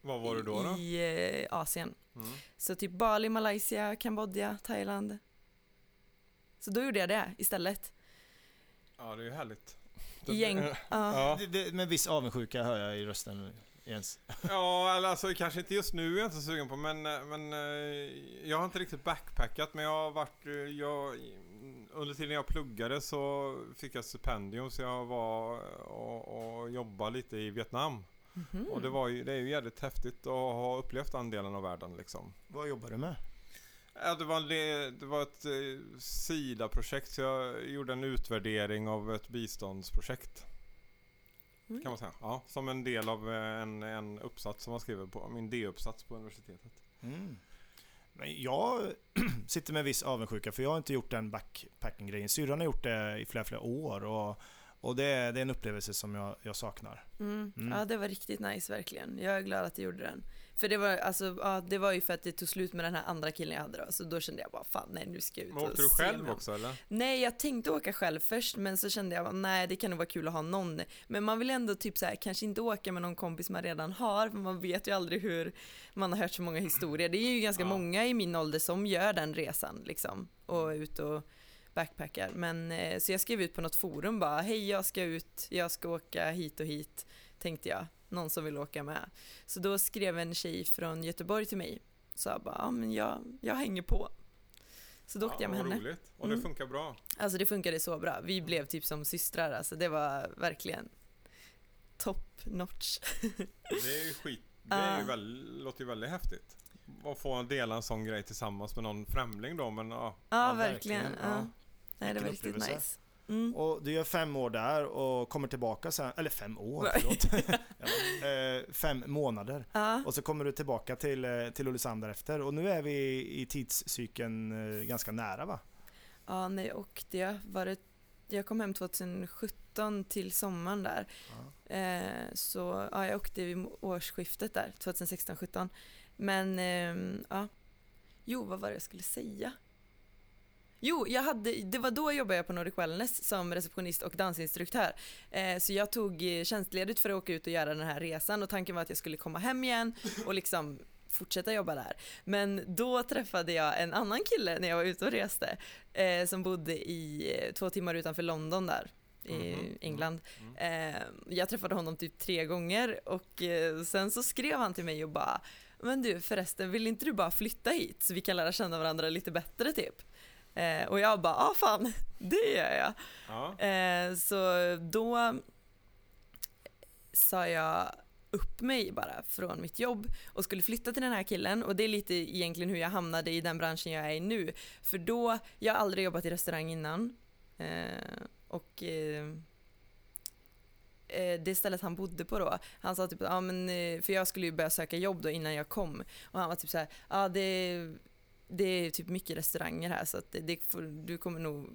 Var var du då? då? I eh, Asien. Mm. Så typ Bali, Malaysia, Kambodja, Thailand. Så då gjorde jag det istället. Ja, det är ju härligt. Gäng, ja. Ja. Det, det, med viss avundsjuka hör jag i rösten Jens. Ja, eller alltså kanske inte just nu är jag inte så sugen på men, eh, men eh, jag har inte riktigt backpackat men jag har varit, eh, jag, under tiden jag pluggade så fick jag stipendium så jag var och, och jobbade lite i Vietnam. Mhm. Och det, var ju, det är ju jävligt häftigt att ha upplevt den delen av världen liksom. Vad jobbar du med? Ja, det, var, det, var ett SIDA-projekt så jag gjorde en utvärdering av ett biståndsprojekt. Mm. Kan man säga. Ja, som en del av eh, en, en uppsats som man skriver på, min D-uppsats på universitetet. Mm. Men jag sitter med viss avundsjuka för jag har inte gjort den backpacking-grejen. Syrran har gjort det i flera, flera år och, Och det är, det är en upplevelse som jag, jag saknar. Mm. Mm. Ja, det var riktigt nice verkligen. Jag är glad att jag gjorde den. För det var, alltså, ja, det var ju för att det tog slut med den här andra killen jag hade då, så då kände jag bara fan nej nu ska jag ut Men och åkte du själv också eller? Nej, jag tänkte åka själv först, men så kände jag nej det kan nog vara kul att ha någon. Men man vill ändå typ så här, kanske inte åka med någon kompis man redan har, för man vet ju aldrig hur, man har hört så många historier. Det är ju ganska Ja. många i min ålder som gör den resan liksom, och är ute och backpackar. Men, eh, så jag skrev ut på något forum bara, hej jag ska ut, jag ska åka hit och hit, tänkte jag. Någon som vill åka med. Så då skrev en tjej från Göteborg till mig, sa bara, ja men jag, jag hänger på. Så då åkte jag med vad henne. roligt. Och Mm. det funkar bra. Alltså det funkade så bra. Vi blev typ som systrar. Alltså det var verkligen top notch. Det är ju skit. Det är ju Ja. väl, låter ju väldigt häftigt. Att få dela en sån grej tillsammans med någon främling då, men ja. Ja, Ja, verkligen. verkligen. Ja. Ja. Nej, det var riktigt nice. Mm. Och du gör fem år där och kommer tillbaka sen, eller fem år, förlåt. ja, eh, fem månader. Ja, Och så kommer du tillbaka till, eh, till Ulricehamn därefter. Och nu är vi i tidscykeln eh, ganska nära va? ja, nej, och det var det, jag kom hem 2017 till sommaren där. Ja. Eh, så ja, jag åkte vid årsskiftet där, 2016-17. Men ehm, ja, jo, vad var det jag skulle säga? Jo, jag hade, det var då jag jobbade på Nordic Wellness som receptionist och dansinstruktör. Eh, så jag tog eh, tjänstledigt för att åka ut och göra den här resan och tanken var att jag skulle komma hem igen och liksom fortsätta jobba där. Men då träffade jag en annan kille när jag var ute och reste eh, som bodde i två timmar utanför London där i Mhm. England. Eh, jag träffade honom typ tre gånger och sen så skrev han till mig och bara Men du förresten, vill inte du bara flytta hit så vi kan lära känna varandra lite bättre typ? Eh, och jag bara, ah fan, det gör jag. Ja. Eh, så då sa jag upp mig bara från mitt jobb och skulle flytta till den här killen och det är lite egentligen hur jag hamnade i den branschen jag är i nu. För då, jag har aldrig jobbat i restaurang innan eh, och eh, eh, det stället han bodde på då, han sa typ ja men eh, för jag skulle ju börja söka jobb då innan jag kom och han var typ så här, ja det, det är typ mycket restauranger här så att det, det får, du kommer nog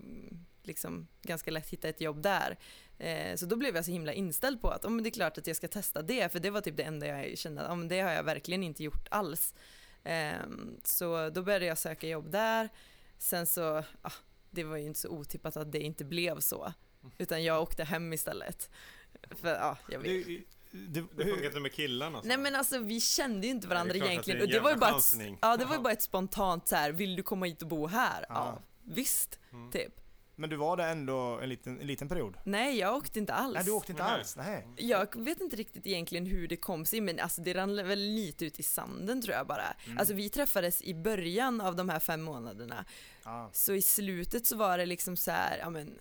liksom ganska lätt hitta ett jobb där. Eh, så då blev jag så himla inställd på att oh, men det är klart att jag ska testa det, för det var typ det enda jag kände att oh, men det har jag verkligen inte gjort alls. Eh, så då började jag söka jobb där. Sen så, ah, det var ju inte så otippat att det inte blev så, utan jag åkte hem istället. För ja, jag vet. Du, Det funkar inte med killarna alltså. Nej men alltså vi kände ju inte varandra Nej, det egentligen det och det var ju bara ett, ja, det var ju bara ett spontant så här, vill du komma hit och bo här? Ja, Ja. visst, Mm. typ. men du var där ändå en liten, en liten period? Nej, jag åkte inte alls. Nej, du åkte inte Nej. alls? Nej. Jag vet inte riktigt egentligen hur det kom sig, men alltså det rann väl lite ut i sanden tror jag bara. Mm. Alltså vi träffades i början av de här fem månaderna, Ja. så i slutet så var det liksom så här, ja men,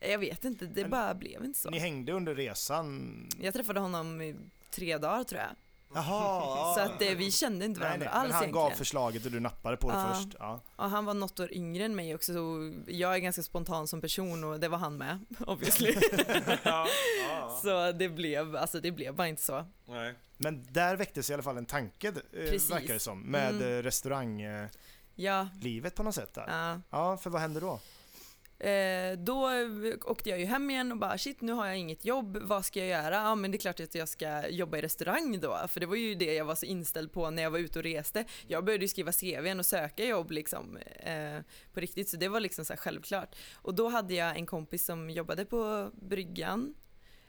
jag vet inte, det Men bara blev inte så. Ni hängde under resan? Jag träffade honom i tre dagar tror jag, Jaha! så att eh, vi kände inte Nej, varandra nej, alls men han egentligen. gav förslaget och du nappade på det Ja. först? Ja. Och han var något år yngre än mig också, så jag är ganska spontan som person och det var han med, obviously. ja, ja. så det blev, alltså det blev bara inte så. Nej. Men där väcktes i alla fall en tanke, eh, Precis. verkar det som, med Mm. mm. restauranglivet Ja, på något sätt där. ja. Ja, för vad hände då? Eh, då åkte jag ju hem igen och bara shit nu har jag inget jobb, vad ska jag göra? Ja men det är klart att jag ska jobba i restaurang då, för det var ju det jag var så inställd på när jag var ute och reste. Jag började ju skriva CVn och söka jobb liksom eh, på riktigt, så det var liksom så här självklart. Och då hade jag en kompis som jobbade på bryggan,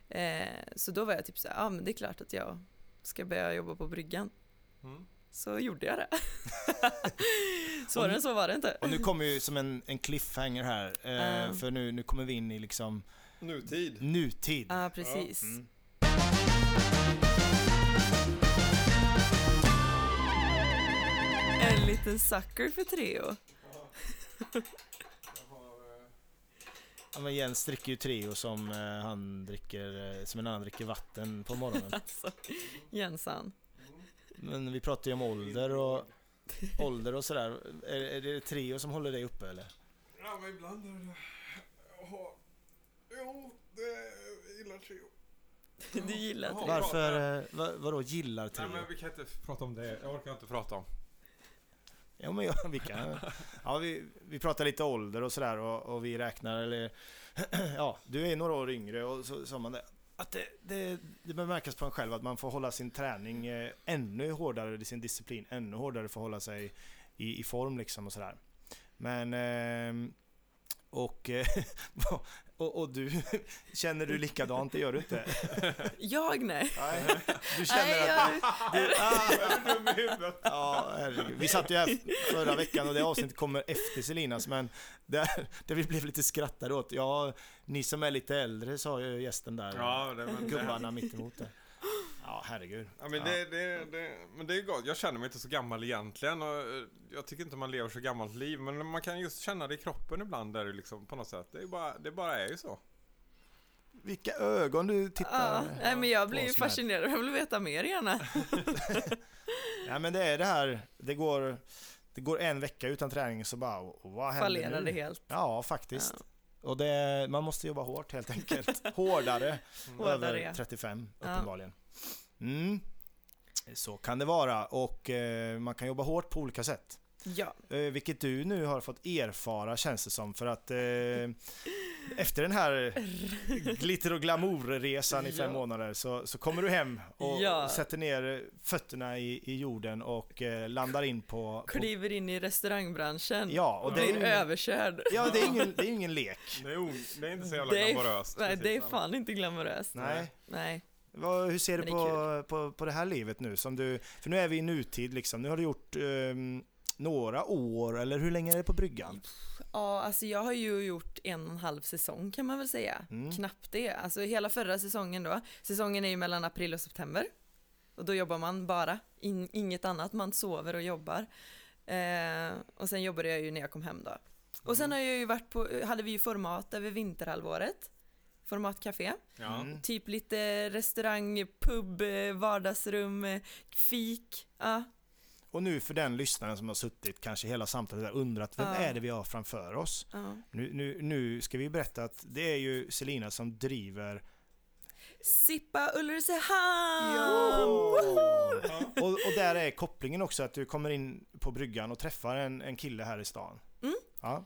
eh, så då var jag typ såhär, ja men det är klart att jag ska börja jobba på bryggan. Mm. Så gjorde jag det. Svårare än så var det inte. Och nu kommer ju som en, en cliffhanger här, eh, Ja. för nu, nu kommer vi in i liksom Nutid. nutid. Ja, precis. Mm. En liten sucker för Treo. Ja, men Jens dricker ju Treo som eh, han dricker, eh, som en annan dricker vatten på morgonen. Alltså, Jensan. Men vi pratar ju om ålder och ålder och sådär. Är, är det Treo som håller dig uppe eller? Ja, men ibland är det... Jaha. Jo, det jag gillar trio. Du gillar. Treo. Varför, eh, vad, vadå gillar Nej, Treo? men vi kan inte prata om det. Jag orkar inte prata om. Ja, men ja, vi kan. Ja, vi, vi pratar lite ålder och sådär och, och vi räknar eller... Ja, du är några år yngre och så sa man det. Att det, det, det bör märkas på en själv att man får hålla sin träning eh, ännu hårdare, sin disciplin ännu hårdare för att hålla sig i, i form liksom och sådär. Men... Ehm, och, eh, och, och, du, känner du likadant? Det gör du inte? Jag nej. nej. Du känner nej, att... Du, ah, ja, herregud. Vi satt ju här förra veckan och det avsnittet kommer efter Selinas men där, där vi blev lite skrattade åt. Ja, ni som är lite äldre sa ju gästen där. Ja, det, men, gubbarna mittemot där. Ja, herregud. Ja, men, det, det, det, men det är gott. Jag känner mig inte så gammal egentligen. Och eh, jag tycker inte man lever så gammalt liv. Men man kan just känna det i kroppen ibland. Där det liksom, på något sätt. Det, är bara, det bara är ju så. Vilka ögon du tittar ja, nej, men Jag blir fascinerad. Jag vill veta mer gärna. ja, men det är det här. Det går, det går en vecka utan träning så bara, vad händer Fallerar det helt. Ja, faktiskt. Ja. Och det, man måste jobba hårt helt enkelt. Hårdare. Mm. Över 35 uppenbarligen. Ja. Mm. Så kan det vara och eh, man kan jobba hårt på olika sätt. Ja. Eh, vilket du nu har fått erfara känns det som för att eh, efter den här glitter och glamourresan i fem ja. månader så, så kommer du hem och ja. sätter ner fötterna i, i jorden och eh, landar in på, på... Kliver in i restaurangbranschen. Ja, och det är ingen, överkörd. Ja, det är ingen, det är ingen lek. Det är, det är inte så jävla glamoröst. Nej, det är fan inte glamoröst. Nej. Nej. Vad, hur ser du på, på, på det här livet nu? Som du, för nu är vi i nutid liksom. Nu har du gjort um, några år, eller hur länge är det på bryggan? Ja, alltså jag har ju gjort en och en halv säsong kan man väl säga. Mm. Knappt det. Alltså hela förra säsongen då. Säsongen är ju mellan april och september. Och då jobbar man bara, In, inget annat. Man sover och jobbar. Eh, och sen jobbade jag ju när jag kom hem då. Och sen mm. har jag ju varit på, hade vi ju format över vinterhalvåret formatcafé. Ja. Mm. Typ lite restaurang, pub, vardagsrum, fik. Ja. Och nu för den lyssnaren som har suttit kanske hela samtalet och undrat vem ja. är det vi har framför oss? Ja. Nu, nu, nu ska vi berätta att det är ju Selina som driver Sippa Ulricehamn! Ja. Och, och där är kopplingen också att du kommer in på bryggan och träffar en, en kille här i stan. Mm. Ja.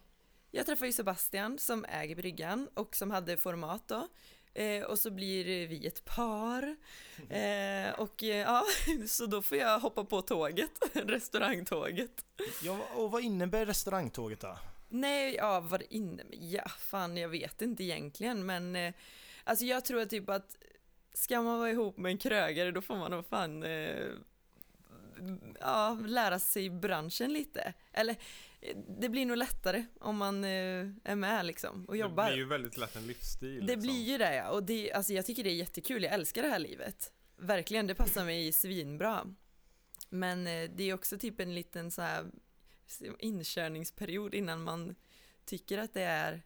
Jag träffar ju Sebastian som äger bryggan och som hade format då. Eh, och så blir vi ett par. Eh, och eh, ja, så då får jag hoppa på tåget, restaurangtåget. Ja, och vad innebär restaurangtåget då? Nej, ja vad innebär? Ja, fan jag vet inte egentligen men eh, alltså jag tror typ att ska man vara ihop med en krögare då får man nog fan eh, ja, lära sig branschen lite. Eller det blir nog lättare om man eh, är med liksom och jobbar. Det blir ju väldigt lätt en livsstil. Det liksom. blir ju det ja, och det, alltså jag tycker det är jättekul, jag älskar det här livet. Verkligen, det passar mig svinbra. Men eh, det är också typ en liten så här inkörningsperiod innan man tycker att det är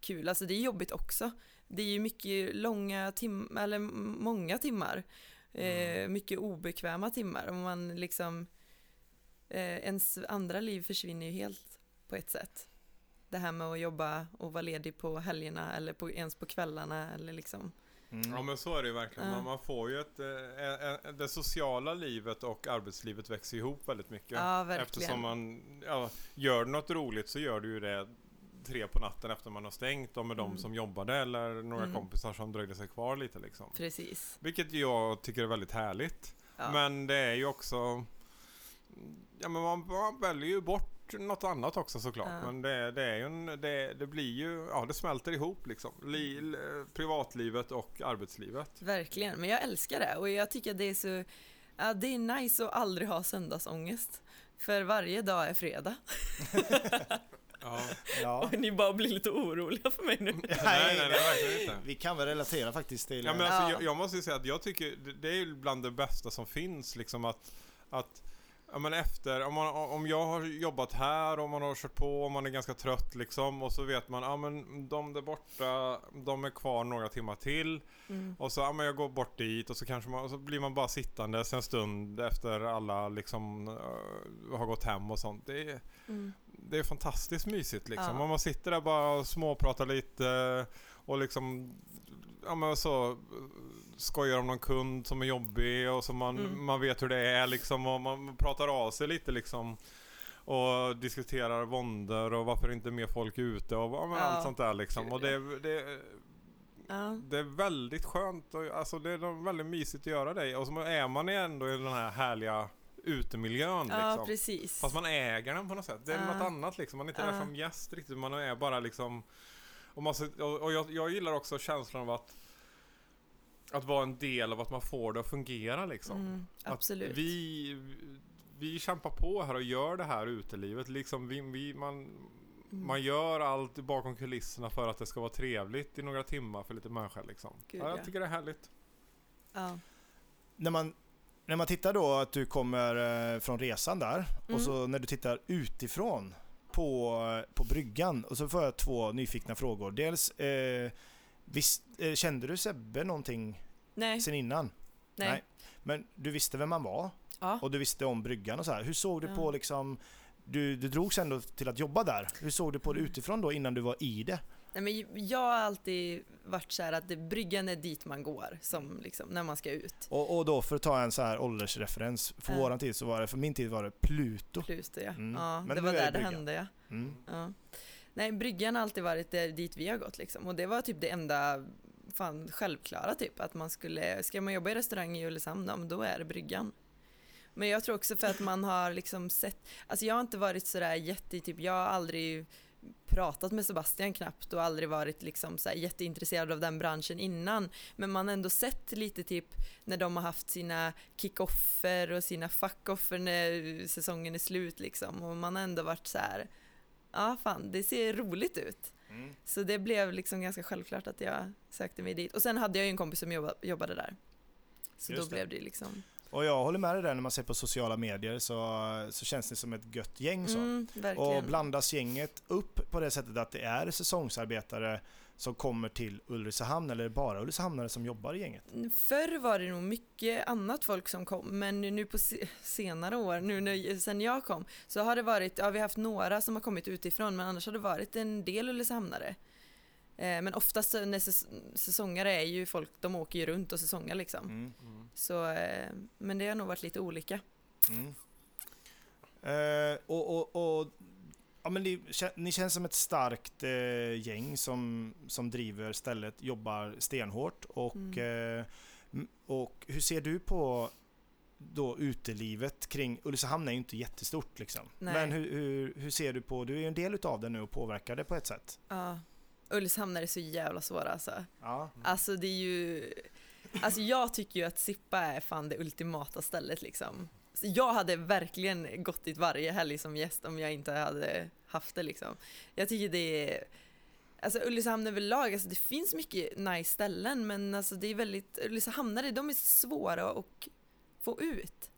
kul. Alltså det är jobbigt också. Det är ju mycket långa timmar, eller många timmar. Eh, mm. mycket obekväma timmar. Om man liksom eh, ens andra liv försvinner ju helt på ett sätt. Det här med att jobba och vara ledig på helgerna eller på, ens på kvällarna eller liksom. Mm. Ja men så är det ju verkligen. Ja. Man, får ju ett, eh, det sociala livet och arbetslivet växer ihop väldigt mycket. Ja, verkligen. Eftersom man ja, gör något roligt så gör du ju det tre på natten efter man har stängt och med mm. de som jobbade eller några mm. kompisar som dröjde sig kvar lite liksom. Precis. Vilket jag tycker är väldigt härligt. Ja. Men det är ju också Ja men man, man väljer ju bort något annat också såklart. Ja. Men det, det, är ju en, det, det, blir ju, ja det smälter ihop liksom. Li, privatlivet och arbetslivet. Verkligen, men jag älskar det och jag tycker det är så, ja, det är nice att aldrig ha söndagsångest. För varje dag är fredag. Ja. ja. Och ni bara blir lite oroliga för mig nu. nej, nej, nej, verkligen inte. Vi kan väl relatera faktiskt till... Ja, men alltså, ja. jag, jag, måste ju säga att jag tycker det är bland det bästa som finns liksom att, att Ja men efter, om, man, om jag har jobbat här och man har kört på och man är ganska trött liksom och så vet man, ja men de där borta, de är kvar några timmar till mm. och så, ja men jag går bort dit och så kanske man, så blir man bara sittande en stund efter alla liksom uh, har gått hem och sånt. Det är, mm. det är fantastiskt mysigt liksom. Ja. man sitter där bara och småpratar lite och liksom, ja men så skojar om någon kund som är jobbig och så man, mm. man vet hur det är liksom och man pratar av sig lite liksom. och diskuterar våndor och varför inte mer folk är ute och ja, men Ja. allt sånt där liksom. Och det, det, Ja. det är väldigt skönt och alltså det är väldigt mysigt att göra det. Och så är man ändå i den här härliga utemiljön ja, liksom. precis. Fast man äger den på något sätt. Det är Ja. något annat liksom. Man är inte där Ja. som gäst riktigt. Man är bara liksom... Och, man, och, jag, jag gillar också känslan av att att vara en del av att man får det att fungera liksom. Mm, Att absolut. Vi, vi kämpar på här och gör det här utelivet. Liksom vi, vi, man, Mm. man gör allt bakom kulisserna för att det ska vara trevligt i några timmar för lite människor liksom. Gud, ja, jag ja. tycker det är härligt. Ja. När man, när man tittar då att du kommer eh, från resan där Mm. och så när du tittar utifrån på, på bryggan och så får jag två nyfikna frågor. Dels, eh, visst, eh, kände du Sebbe någonting Nej, sen innan? nej. nej. Men du visste vem han var Ja. och du visste om bryggan och så här. Hur såg du Ja. på liksom du, du drogs ändå till att jobba där. Hur såg du på det Mm. utifrån då innan du var i det? Nej, men jag har alltid varit så här att det, bryggan är dit man går som liksom, när man ska ut. Och, och då för att ta en så här åldersreferens. För Ja. våran tid så var det, för min tid var det Pluto. Pluto ja. Mm. ja Men det var är det där det hände ja. Mm. ja. Nej, bryggan har alltid varit där, dit vi har gått liksom. Och det var typ det enda fan självklara typ. Att man skulle, ska man jobba i restaurang i Ulricehamn, då är det bryggan. Men jag tror också för att man har liksom sett, alltså jag har inte varit sådär jätte, typ jag har aldrig pratat med Sebastian knappt och aldrig varit liksom så jätteintresserad av den branschen innan. Men man har ändå sett lite typ när de har haft sina kickoffer och sina fuckoffer när säsongen är slut liksom. Och man har ändå varit så här, ja fan det ser roligt ut. Mm. Så det blev liksom ganska självklart att jag sökte mig dit. Och sen hade jag ju en kompis som jobba, jobbade där. Så Just då det. blev det liksom, Och jag håller med dig där när man ser på sociala medier så, så känns det som ett gött gäng så. mm. Och blandas gänget upp på det sättet att det är säsongsarbetare som kommer till Ulricehamn eller bara Ulricehamnare som jobbar i gänget? Förr var det nog mycket annat folk som kom, men nu på se- senare år, nu när, sen jag kom, så har det varit, ja vi har haft några som har kommit utifrån, men annars har det varit en del Ulricehamnare. Eh, men oftast när säs- säsongare är ju folk, de åker ju runt och säsongar liksom. Mm. Så, eh, men det har nog varit lite olika. Mm. Eh, och, och, och ja, men ni, ni känns som ett starkt eh, gäng som, som driver stället, jobbar stenhårt och, Mm. eh, och hur ser du på då utelivet kring Ulricehamn är ju inte jättestort liksom. Nej. Men hur, hur, hur ser du på, du är ju en del utav det nu och påverkar det på ett sätt. Ja. Ulricehamn är så jävla svåra alltså. Ja. Alltså det är ju, alltså jag tycker ju att Sippa är fan det ultimata stället liksom. Så jag hade verkligen gått dit varje helg som gäst om jag inte hade haft det liksom. Jag tycker det är, alltså Ulricehamn överlag, alltså det finns mycket nice ställen men alltså det är väldigt, Ulricehamnare de är svåra att få ut.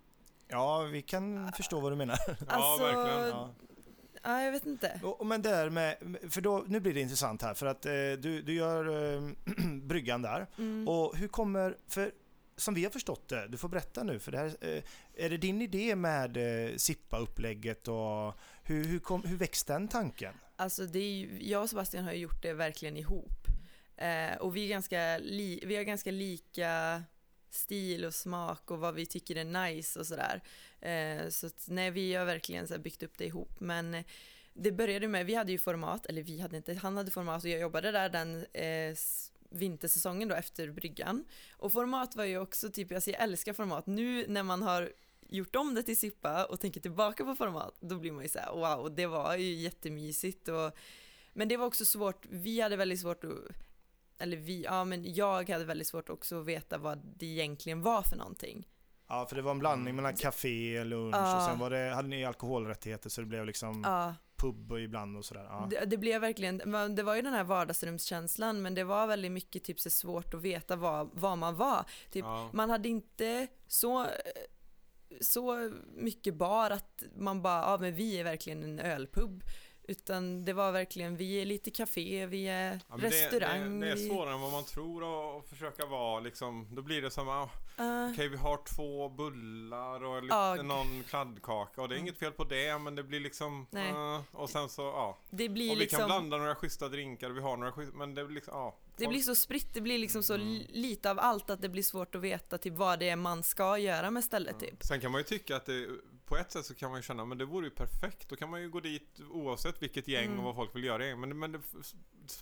ja, vi kan förstå vad du menar. Ja, Alltså, verkligen. Ja. Ja, jag vet inte. Och, men där med, för då, nu blir det intressant här för att eh, du, du gör eh, bryggan där. Mm. Och hur kommer, för som vi har förstått det, du får berätta nu, för det här, eh, är det din idé med eh, Sippa-upplägget och hur, hur, kom, hur växte den tanken? Alltså det är ju, jag och Sebastian har ju gjort det verkligen ihop. Eh, och vi är ganska, li, vi har ganska lika stil och smak och vad vi tycker är nice och sådär. Eh, så att, nej, vi har verkligen så byggt upp det ihop. Men det började med, vi hade ju format, eller vi hade inte, han hade format och jag jobbade där den eh, vintersäsongen då efter bryggan. Och format var ju också typ, alltså jag älskar format. Nu när man har gjort om det till Sippa och tänker tillbaka på format, då blir man ju såhär wow, det var ju jättemysigt och men det var också svårt, vi hade väldigt svårt att eller vi, ja men jag hade väldigt svårt också att veta vad det egentligen var för någonting. Ja, för det var en blandning mellan café, lunch Ja. och sen var det, hade ni alkoholrättigheter så det blev liksom Ja, pub ibland och sådär. Ja. det, det blev verkligen, det var ju den här vardagsrumskänslan men det var väldigt mycket typ så svårt att veta vad, vad man var. Typ, Ja. Man hade inte så, så mycket bar att man bara, ja men vi är verkligen en ölpub. Utan det var verkligen, vi är lite café, vi är Ja, det- restaurang. Det, det, vi- är svårare än vad man tror och försöka vara liksom, då blir det som, ah, Ja, okej vi har två bullar och Ja. någon kladdkaka och det är inget fel på det men det blir liksom, ah, och sen så, ja. det blir Och vi liksom, kan blanda några schyssta drinkar, vi har några schyssta, men det blir liksom, ja. det blir så spritt, det blir liksom så Mm. li- lite av allt att det blir svårt att veta typ vad det är man ska göra med stället typ. Sen kan man ju tycka att det på ett sätt så kan man ju känna men det vore ju perfekt. Då kan man ju gå dit oavsett vilket gäng Mm. och vad folk vill göra. Men, men det,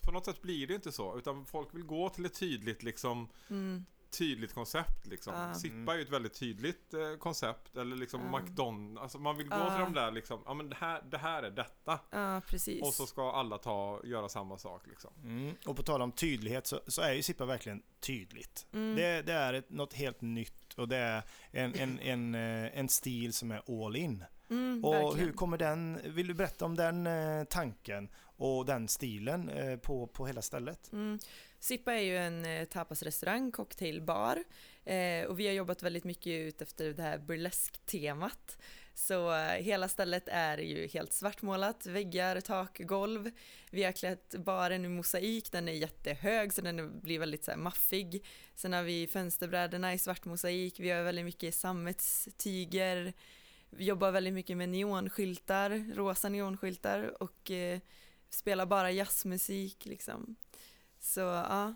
på något sätt blir det inte så. Utan folk vill gå till ett tydligt liksom Mm. Tydligt koncept liksom. Ja. Sippa är ju ett väldigt tydligt eh, koncept. Eller liksom Ja. McDonalds. Alltså man vill gå Ja. till de där liksom. Ja men det här, det här är detta. Ja, precis. Och så ska alla ta göra samma sak liksom. Mm. Och på tal om tydlighet så, så är ju Sippa verkligen tydligt. Mm. Det, det är ett, något helt nytt och det är en, en, en, eh, en stil som är all in. Mm, Och verkligen. hur kommer den, vill du berätta om den eh, tanken och den stilen eh, på, på hela stället? Mm. Sippa är ju en eh, tapasrestaurang, cocktailbar eh, och vi har jobbat väldigt mycket ut efter det här burlesk-temat. Så eh, hela stället är ju helt svartmålat, väggar, tak, golv. Vi har klätt baren i mosaik, den är jättehög så den blir väldigt så här, maffig. Sen har vi fönsterbrädorna i svart mosaik, vi har väldigt mycket sammetstyger. Vi jobbar väldigt mycket med neonskyltar, rosa neonskyltar och eh, spelar bara jazzmusik liksom. Så ja,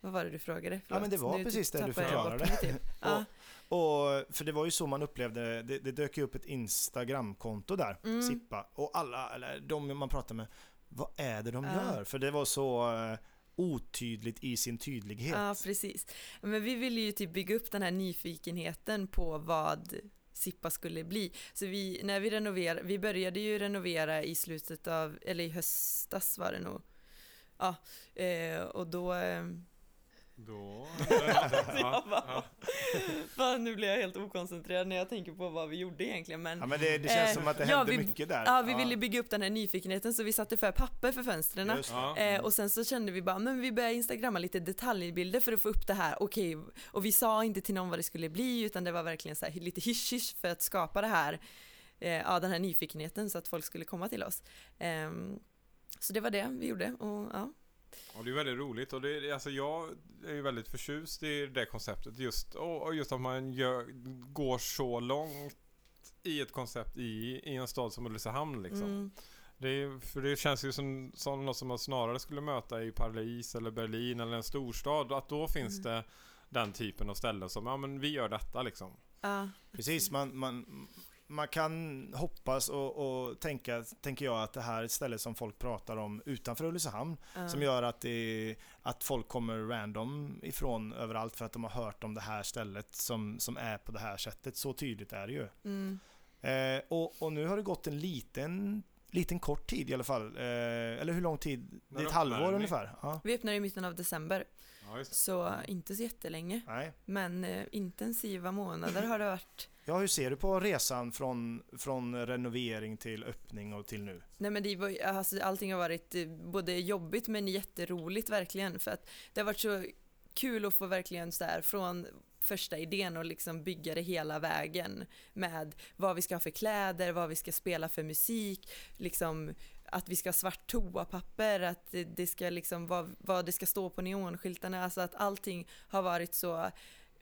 vad var det du frågade? Ja, men det var nu precis det du förklarade. mig typ. Ja. Och, för det var ju så man upplevde det. Det dök ju upp ett Instagramkonto där, Mm. Sippa. Och alla, eller de man pratar med, vad är det de Ja. gör? För det var så eh, otydligt i sin tydlighet. ja, precis. Men vi ville ju typ bygga upp den här nyfikenheten på vad Sippa skulle bli. Så vi, när vi renoverade, vi började ju renovera i slutet av, eller i höstas var det nog. Ja, eh, och då eh, Då... Jag bara, Fan, nu blir jag helt okoncentrerad när jag tänker på vad vi gjorde egentligen. Men Ja, men det, det känns Eh, som att det ja, hände vi- mycket där. ja, vi ville bygga upp den här nyfikenheten så vi satte för papper för fönstren. Ja. Eh, och sen så kände vi bara, men vi börjar instagramma lite detaljbilder för att få upp det här, okej, och vi sa inte till någon vad det skulle bli utan det var verkligen så här, lite hysch för att skapa det här, eh, ja den här nyfikenheten så att folk skulle komma till oss. Så det var det vi gjorde och ja. Och det är väldigt roligt och det alltså jag är ju väldigt förtjust i det konceptet just och, just att man gör, går så långt i ett koncept i, i en stad som Ulricehamn liksom. Mm, Det för det känns ju som, som något som man snarare skulle möta i Paris eller Berlin eller en storstad. Att då finns Mm. det den typen av ställen som, ja men vi gör detta liksom. ja, Precis, man, man, man kan hoppas och, och tänka, tänker jag, att det här är ett ställe som folk pratar om utanför Ulricehamn. ja. Som gör att, det, att folk kommer random ifrån överallt för att de har hört om det här stället som, som är på det här sättet. Så tydligt är det ju. Mm, Eh, och, och nu har det gått en liten, liten kort tid i alla fall. Eh, eller hur lång tid? Det är ett öppnar halvår ungefär. Ja. vi öppnade i mitten av december, Ja, just det. så inte så jättelänge, Nej. men eh, intensiva månader har det varit. Ja, hur ser du på resan från, från renovering till öppning och till nu? Nej men det var, alltså, allting har varit eh, både jobbigt men jätteroligt verkligen för att det har varit så kul att få verkligen så här från första idén och liksom bygga det hela vägen med vad vi ska ha för kläder, vad vi ska spela för musik, liksom att vi ska ha svart toapapper, att det- det ska liksom vad, vad det ska stå på neonskyltarna, alltså att allting har varit så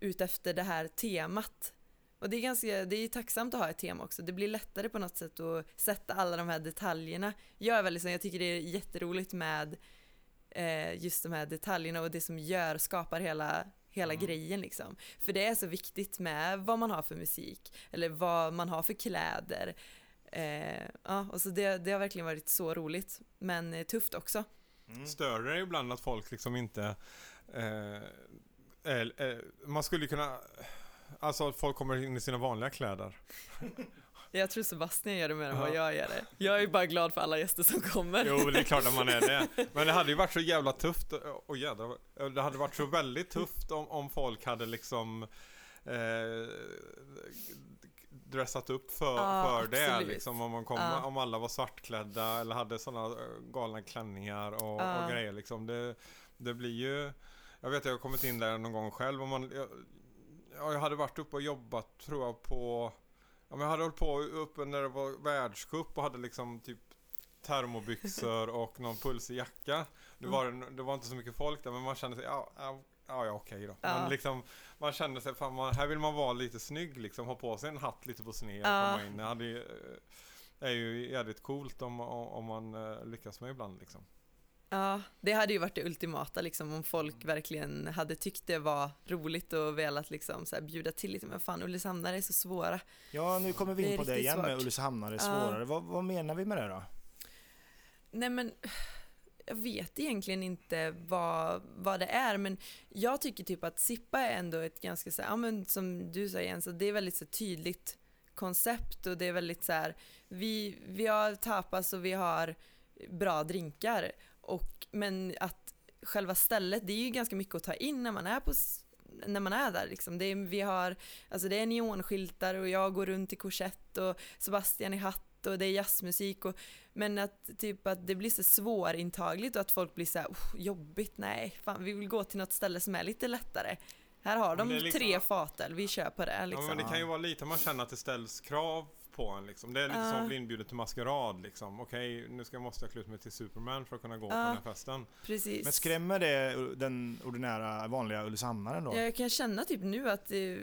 utefter det här temat. Och det är ganska, det är tacksamt att ha ett tema också. Det blir lättare på något sätt att sätta alla de här detaljerna. Jag är väldigt så, jag tycker det är jätteroligt med eh, just de här detaljerna och det som gör, skapar hela, hela Mm. grejen liksom. För det är så viktigt med vad man har för musik eller vad man har för kläder. Eh, ja, och så det, det har verkligen varit så roligt, men eh, tufft också. Mm. Stör det ibland att folk liksom inte... Eh, eh, man skulle kunna... Alltså att folk kommer in i sina vanliga kläder. Jag tror Sebastian gör det mer än vad jag gör det. Jag är bara glad för alla gäster som kommer. Jo, det är klart att man är det. Men det hade ju varit så jävla tufft. Och jädrar, det hade varit så väldigt tufft om, om folk hade liksom eh, dressat upp för, Ja, för det. Liksom, om, man kom, Ja. om alla var svartklädda eller hade sådana galna klänningar och, Ja. och grejer. Liksom. Det, det blir ju... Jag vet jag har kommit in där någon gång själv. Och man, jag, ja, jag hade varit uppe och jobbat tror jag på... Ja, men jag hade hållit på uppe när det var världscup och hade liksom typ termobyxor och någon pulsig jacka. Det var, det var inte så mycket folk där men man kände sig, ja, ja, ja, okej då. Ja. Men liksom, man kände sig, fan man, här vill man vara lite snygg liksom, ha på sig en hatt lite på sned och Ja. komma in. Det hade eh, är ju jävligt coolt om, om om man eh, lyckas med ibland liksom. Ja, det hade ju varit det ultimata liksom om folk verkligen hade tyckt det var roligt och velat liksom så här bjuda till lite. Men fan, Ulricehamnare är så svåra. Ja, nu kommer vi Det in på det riktigt igen med svårt. Ulricehamnare är Ja. svårare. Vad, vad menar vi med det då? Nej men, jag vet egentligen inte vad, vad det är, men jag tycker typ att Sippa är ändå ett ganska så här, ja men som du säger Jens, det är väldigt så tydligt koncept och det är väldigt så här, vi, vi har tapas och vi har bra drinkar och, men att själva stället, det är ju ganska mycket att ta in när man är på när man är där liksom. Det är, vi har, alltså det är neonskyltar och jag går runt i korsett och Sebastian i hatt och det är jazzmusik och men att typ att det blir så svårintagligt och att folk blir så här, "Oh, jobbigt, nej, fan vi vill gå till något ställe som är lite lättare. Här har de liksom- tre fatöl, vi kör på det Ja, liksom. men det kan ju vara lite man känner att det ställs krav på en liksom. Det är lite Ja. som att bli inbjuden till maskerad liksom. Okej, nu ska, måste jag klä ut mig till Superman för att kunna gå på Ja. den här festen. Precis. Men skrämmer det den ordinära vanliga Ulricehamnaren då? Jag kan känna typ nu att det,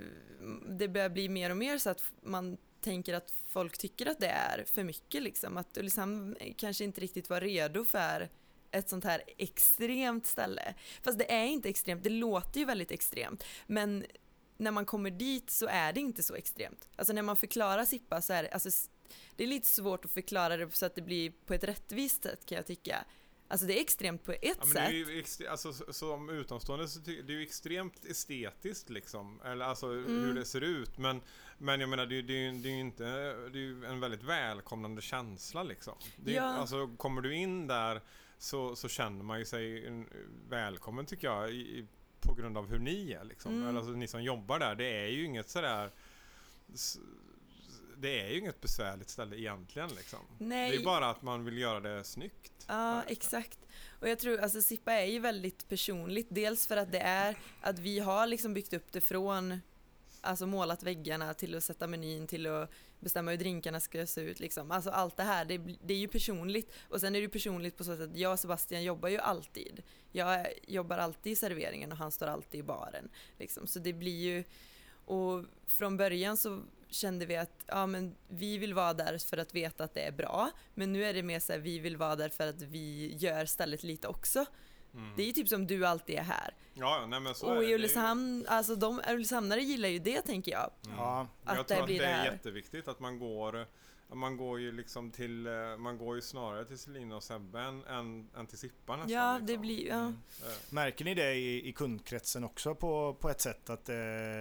det börjar bli mer och mer så att man tänker att folk tycker att det är för mycket liksom. Att Ulricehamn kanske inte riktigt var redo för ett sånt här extremt ställe. Fast det är inte extremt, det låter ju väldigt extremt. Men när man kommer dit så är det inte så extremt. Alltså när man förklarar Sippa så är det, alltså, det är lite svårt att förklara det så att det blir på ett rättvist sätt kan jag tycka. Alltså det är extremt på ett Ja, men det sätt. är ju extre- alltså, som utomstående så det är ju extremt estetiskt liksom. Eller alltså hur Mm. det ser ut. Men, men jag menar det, det, är det är ju inte, det är en väldigt välkomnande känsla liksom. Det Ja. Alltså kommer du in där så, så känner man ju sig en, välkommen tycker jag. I, på grund av hur ni är liksom. Mm. Eller alltså ni som jobbar där. Det är ju inget sådär det är ju inget besvärligt ställe egentligen liksom. Nej. Det är bara att man vill göra det snyggt. Ja, exakt. Och jag tror, alltså Sippa är ju väldigt personligt. Dels för att det är att vi har liksom byggt upp det från, alltså målat väggarna till att sätta menyn till att bestämma hur drinkarna ska se ut liksom. Alltså allt det här, det, det är ju personligt. Och sen är det ju personligt på så sätt att jag och Sebastian jobbar ju alltid. Jag jobbar alltid i serveringen och han står alltid i baren. Liksom. Så det blir ju, och från början så kände vi att ja, men vi vill vara där för att veta att det är bra. Men nu är det mer så här, vi vill vara där för att vi gör stället lite också. Mm. Det är ju typ som du alltid är här. Ja, nej men så och det. i Det är ju- Ulricehamn, alltså de Ulricehamnare gillar ju det tänker jag. Mm. Ja. jag Att tror det att blir det det är här. jätteviktigt att man går man går ju liksom till, eh, man går ju snarare till Selina och Sebbe än, än, än till Sippa nästan. Ja, liksom. det blir, ja. Mm. Eh, Märker ni det i, i kundkretsen också på, på ett sätt? Att eh,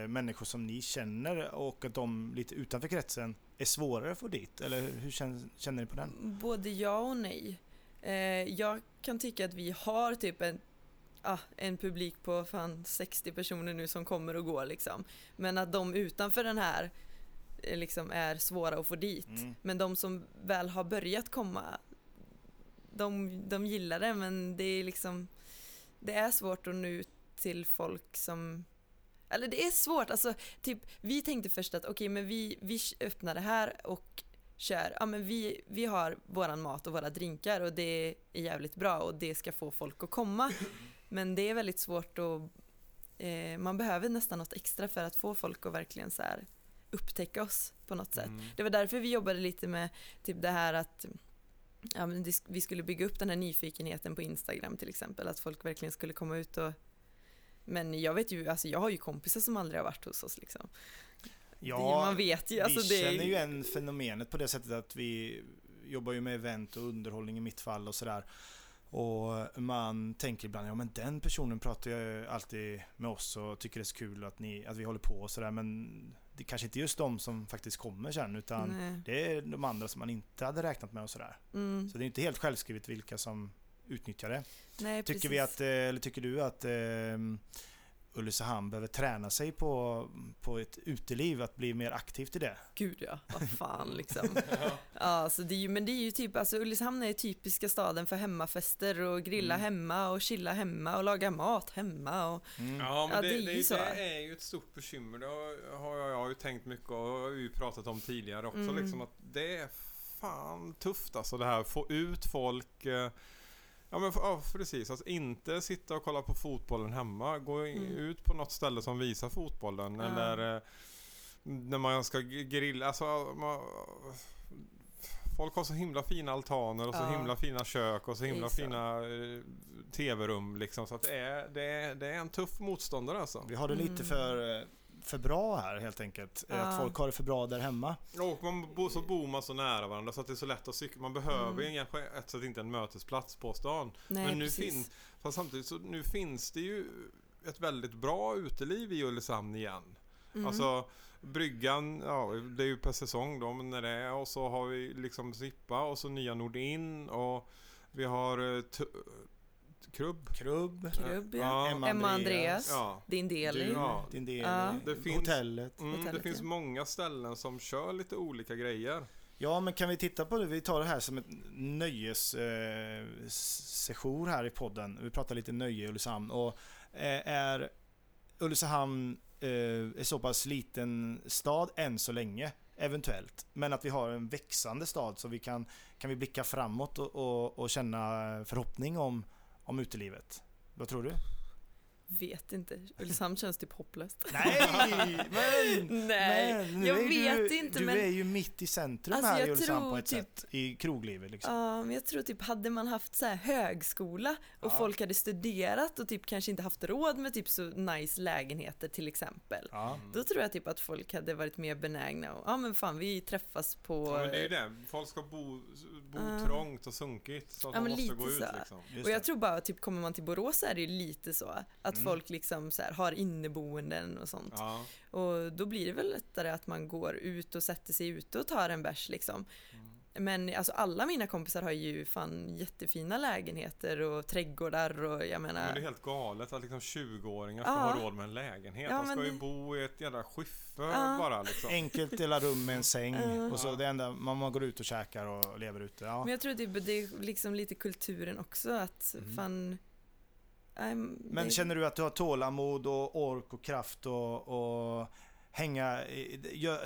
människor som ni känner och att de lite utanför kretsen är svårare att få dit? Eller hur känner, känner ni på den? Både ja och nej. Eh, jag kan tycka att vi har typ en, ah, en publik på fan 60 personer nu som kommer och går liksom. Men att de utanför den här eh, liksom är svåra att få dit. Mm. Men de som väl har börjat komma, de, de gillar det men det är liksom, det är svårt att nå ut till folk som eller det är svårt, alltså typ vi tänkte först att okej men vi, vi öppnar det här och kör, ja men vi, vi har våran mat och våra drinkar och det är jävligt bra och det ska få folk att komma. Men det är väldigt svårt att, eh, man behöver nästan något extra för att få folk att verkligen så här upptäcka oss på något sätt. mm. Det var därför vi jobbade lite med typ det här att ja, men vi skulle bygga upp den här nyfikenheten på Instagram till exempel, att folk verkligen skulle komma ut och men jag vet ju, alltså jag har ju kompisar som aldrig har varit hos oss liksom. Det, man vet ju, alltså vi det känner ju igen fenomenet på det sättet att vi jobbar ju med event och underhållning i mitt fall och sådär. Och man tänker ibland, ja men den personen pratar ju alltid med oss och tycker det är så kul att, ni, att vi håller på och sådär men det är kanske inte just de som faktiskt kommer sen utan Nej. det är de andra som man inte hade räknat med och sådär. Mm, Så det är inte helt självskrivet vilka som utnyttjar det. nej, Tycker, precis. vi att, eh, eller tycker du att eh, Ulricehamn behöver träna sig på, på ett uteliv, att bli mer aktivt i det? Gud ja, vad fan liksom. ja, så det är ju, men det är ju typ, alltså Ulricehamn är typiska staden för hemmafester och grilla Mm. hemma och chilla hemma och laga mat hemma och Mm. Ja, men Ja, det, det är det, ju det, så. är ju ett stort bekymmer. Det har, har jag, jag har ju tänkt mycket och har ju pratat om tidigare också. Mm. Liksom, att det är fan tufft alltså det här. Få ut folk. Ja men ja, precis. Alltså, inte sitta och kolla på fotbollen hemma. Gå Mm. ut på något ställe som visar fotbollen. Ja. Eller eh, när man ska grilla. Alltså, man, folk har så himla fina altaner och så Ja. himla fina kök och så himla så. fina eh, tv-rum liksom. Så att det är, det, är, det är en tuff motståndare alltså. Vi har det lite Mm. för, eh, för bra här helt enkelt. Eh, Ja. Att folk har det för bra där hemma. Och man bor, så bor man så nära varandra så att det är så lätt att cykla. Man behöver Mm. kanske ett sätt inte en mötesplats på stan. Nej, Men nu precis. finns, fast samtidigt så nu finns det ju ett väldigt bra uteliv i Ulricehamn igen. Mm. Alltså bryggan, ja det är ju per säsong då men när det är och så har vi liksom Sippa och så nya Nordin och vi har eh, Krubb. Krubb, Krubb, ja. Ja. Emma, Emma Andreas, Ja. din del du, i. Ja. din del, Ja. Det finns- hotellet. Mm, det Hotellet, finns ja. många ställen som kör lite olika grejer. Ja, men kan vi titta på det? Vi tar det här som ett nöjessession eh, här i podden. Vi pratar lite nöje i Ulricehamn. Och eh, är Ulricehamn eh, är så pass liten stad än så länge, eventuellt. Men att vi har en växande stad så vi kan, kan vi blicka framåt och, och, och känna förhoppning om, om utelivet. Vad tror du? Vet inte. Ulricehamn känns typ hopplöst. Nej! Men, Nej, men nu jag är vet du, inte du men... är ju mitt i centrum Alltså, här i Ulricehamn på ett typ- sätt. I kroglivet liksom. Ja, men jag tror typ hade man haft så här högskola och Ja. folk hade studerat och typ kanske inte haft råd med typ så nice lägenheter till exempel. Ja. Då tror jag typ att folk hade varit mer benägna och ja men fan vi träffas på Ja, men det är ju det. Folk ska bo, bo Ja. trångt och sunkigt så att Ja, man måste gå ut så. liksom. Just och jag det. tror bara typ kommer man till Borås så är det ju lite så att Mm. folk liksom så här har inneboenden och sånt. Ja. Och då blir det väl lättare att man går ut och sätter sig ute och tar en bärs liksom. Men alltså alla mina kompisar har ju fan jättefina lägenheter och trädgårdar och jag menar Men det är helt galet att liksom 20-åringar ska Ja. ha råd med en lägenhet. Ja, De ska men ju det- bo i ett jävla skiffer Ja. bara liksom. Enkelt dela rum med en säng Ja. och så det enda, man, går ut och käkar och lever ute. Ja. Men jag tror typ det är liksom lite kulturen också att Mm. fan... I'm, Men det, känner du att du har tålamod och ork och kraft och, och hänga, i- gö,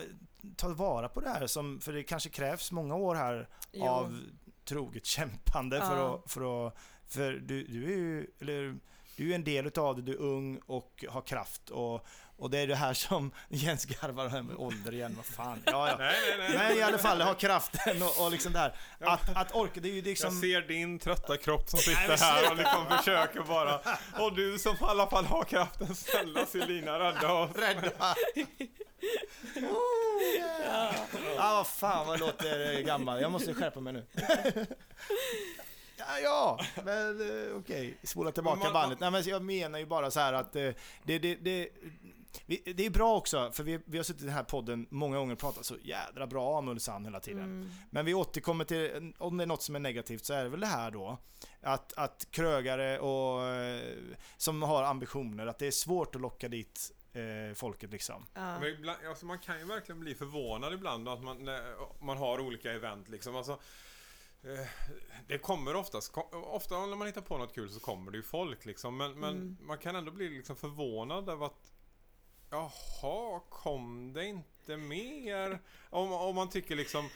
ta vara på det här som, för det kanske krävs många år här jo, av troget kämpande för Ja. att, för att, för du, du är ju, eller du är en del utav det, du är ung och har kraft och, och det är det här som Jens garvar här med ålder igen, vad fan. Ja, ja. Nej, nej, nej. Men i alla fall ha kraften och, och liksom det här. Ja. Att, att orka, det är ju Jag liksom... ser din trötta kropp som sitter här och liksom försöker bara. Och du som i alla fall har kraften, snälla Selina rädda oss. Rädda! Oh, yeah. Ja, vad fan vad låter gammal. Jag måste skärpa mig nu. Ja, ja, men eh, okej. Spola tillbaka man- bandet. Nej, men jag menar ju bara så här att eh, det, det, det, vi, det är bra också, för vi, vi har suttit i den här podden många gånger och pratat så jädra bra om Ulricehamn hela tiden. mm, Men vi återkommer till, om det är något som är negativt så är det väl det här då. Att, att krögare och eh, som har ambitioner, att det är svårt att locka dit eh, folket liksom. ja. Men ibland, alltså man kan ju verkligen bli förvånad ibland att man, när man har olika event liksom. Alltså, eh, det kommer oftast, ofta när man hittar på något kul så kommer det ju folk liksom. Men, men Mm. man kan ändå bli liksom förvånad över att Jaha, kom det inte mer? Om, om man tycker liksom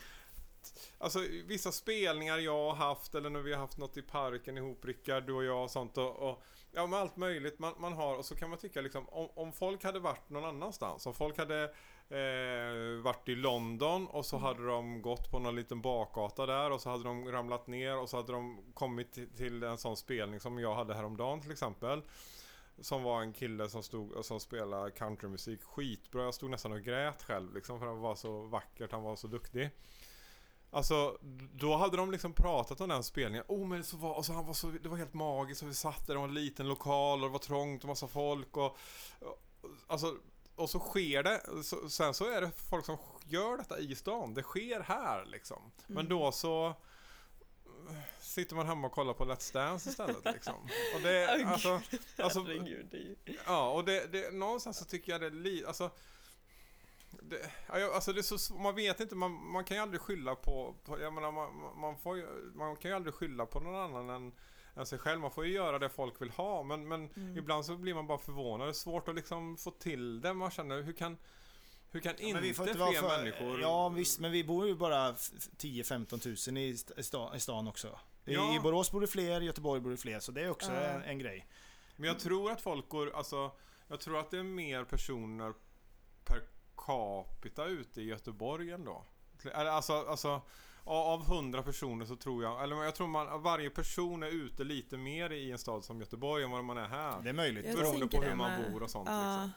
Alltså vissa spelningar jag har haft eller när vi har haft något i parken ihop Rickard, du och jag och sånt och, och Ja men allt möjligt man, man har och så kan man tycka liksom om, om folk hade varit någon annanstans Om folk hade eh, varit i London och så hade de gått på någon liten bakgata där och så hade de ramlat ner och så hade de kommit till, till en sån spelning som jag hade häromdagen till exempel som var en kille som stod som spelade countrymusik skitbra. Jag stod nästan och grät själv liksom för han var så vackert, han var så duktig. Alltså, då hade de liksom pratat om den spelningen. Oh men så var, alltså, han var så, det var helt magiskt och vi satt där, det var en liten lokal och det var trångt och massa folk och, Alltså, och så sker det. Så, sen så är det folk som gör detta i stan. Det sker här liksom. Men Mm. då så sitter man hemma och kollar på Let's Dance istället liksom. Och det, alltså, alltså Herregud. Ja, och det, det, någonstans så tycker jag det är lite, alltså det, alltså det är så, man vet inte, man, man kan ju aldrig skylla på, på jag menar, man, man, får man kan ju aldrig skylla på någon annan än, än sig själv. Man får ju göra det folk vill ha, men, men Mm. ibland så blir man bara förvånad. Det är svårt att liksom få till det. Man känner, hur kan, hur kan Ja, inte, men vi får inte fler för, människor... Ja visst, men vi bor ju bara f- 10-15 tusen i, st- i, sta, i stan också. I, Ja. I Borås bor det fler, i Göteborg bor det fler, så det är också Ja. en, en grej. Men jag tror att folk går, alltså, jag tror att det är mer personer per capita ute i Göteborg ändå. Alltså, alltså, av 100 personer så tror jag, eller jag tror man, varje person är ute lite mer i en stad som Göteborg än vad man är här. Det är möjligt. Beroende på hur man med. bor och sånt. Ja. Liksom.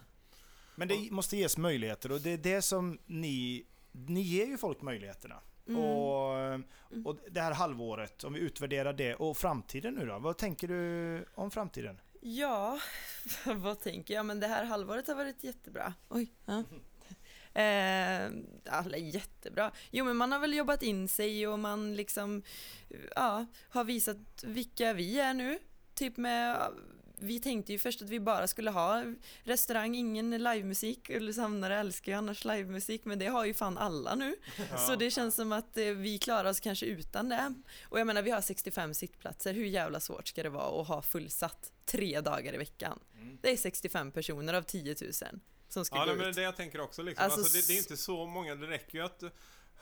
Men det måste ges möjligheter och det är det som ni... Ni ger ju folk möjligheterna. Mm. Och, och det här halvåret, om vi utvärderar det. Och framtiden nu då? Vad tänker du om framtiden? Ja, vad tänker jag? Men det här halvåret har varit jättebra. Oj. Ja. Eh, alla är jättebra. Jo men man har väl jobbat in sig och man liksom ja, har visat vilka vi är nu. Typ med, vi tänkte ju först att vi bara skulle ha restaurang, ingen livemusik. Ulricehamnare älskar ju annars livemusik men det har ju fan alla nu. Så det känns som att eh, vi klarar oss kanske utan det. Och jag menar vi har 65 sittplatser, hur jävla svårt ska det vara att ha fullsatt tre dagar i veckan? Det är 65 personer av 10 000 som ska Ja, gå nej, men det är ut. det jag tänker också. Liksom. Alltså, Alltså, det, det är inte så många, det räcker ju att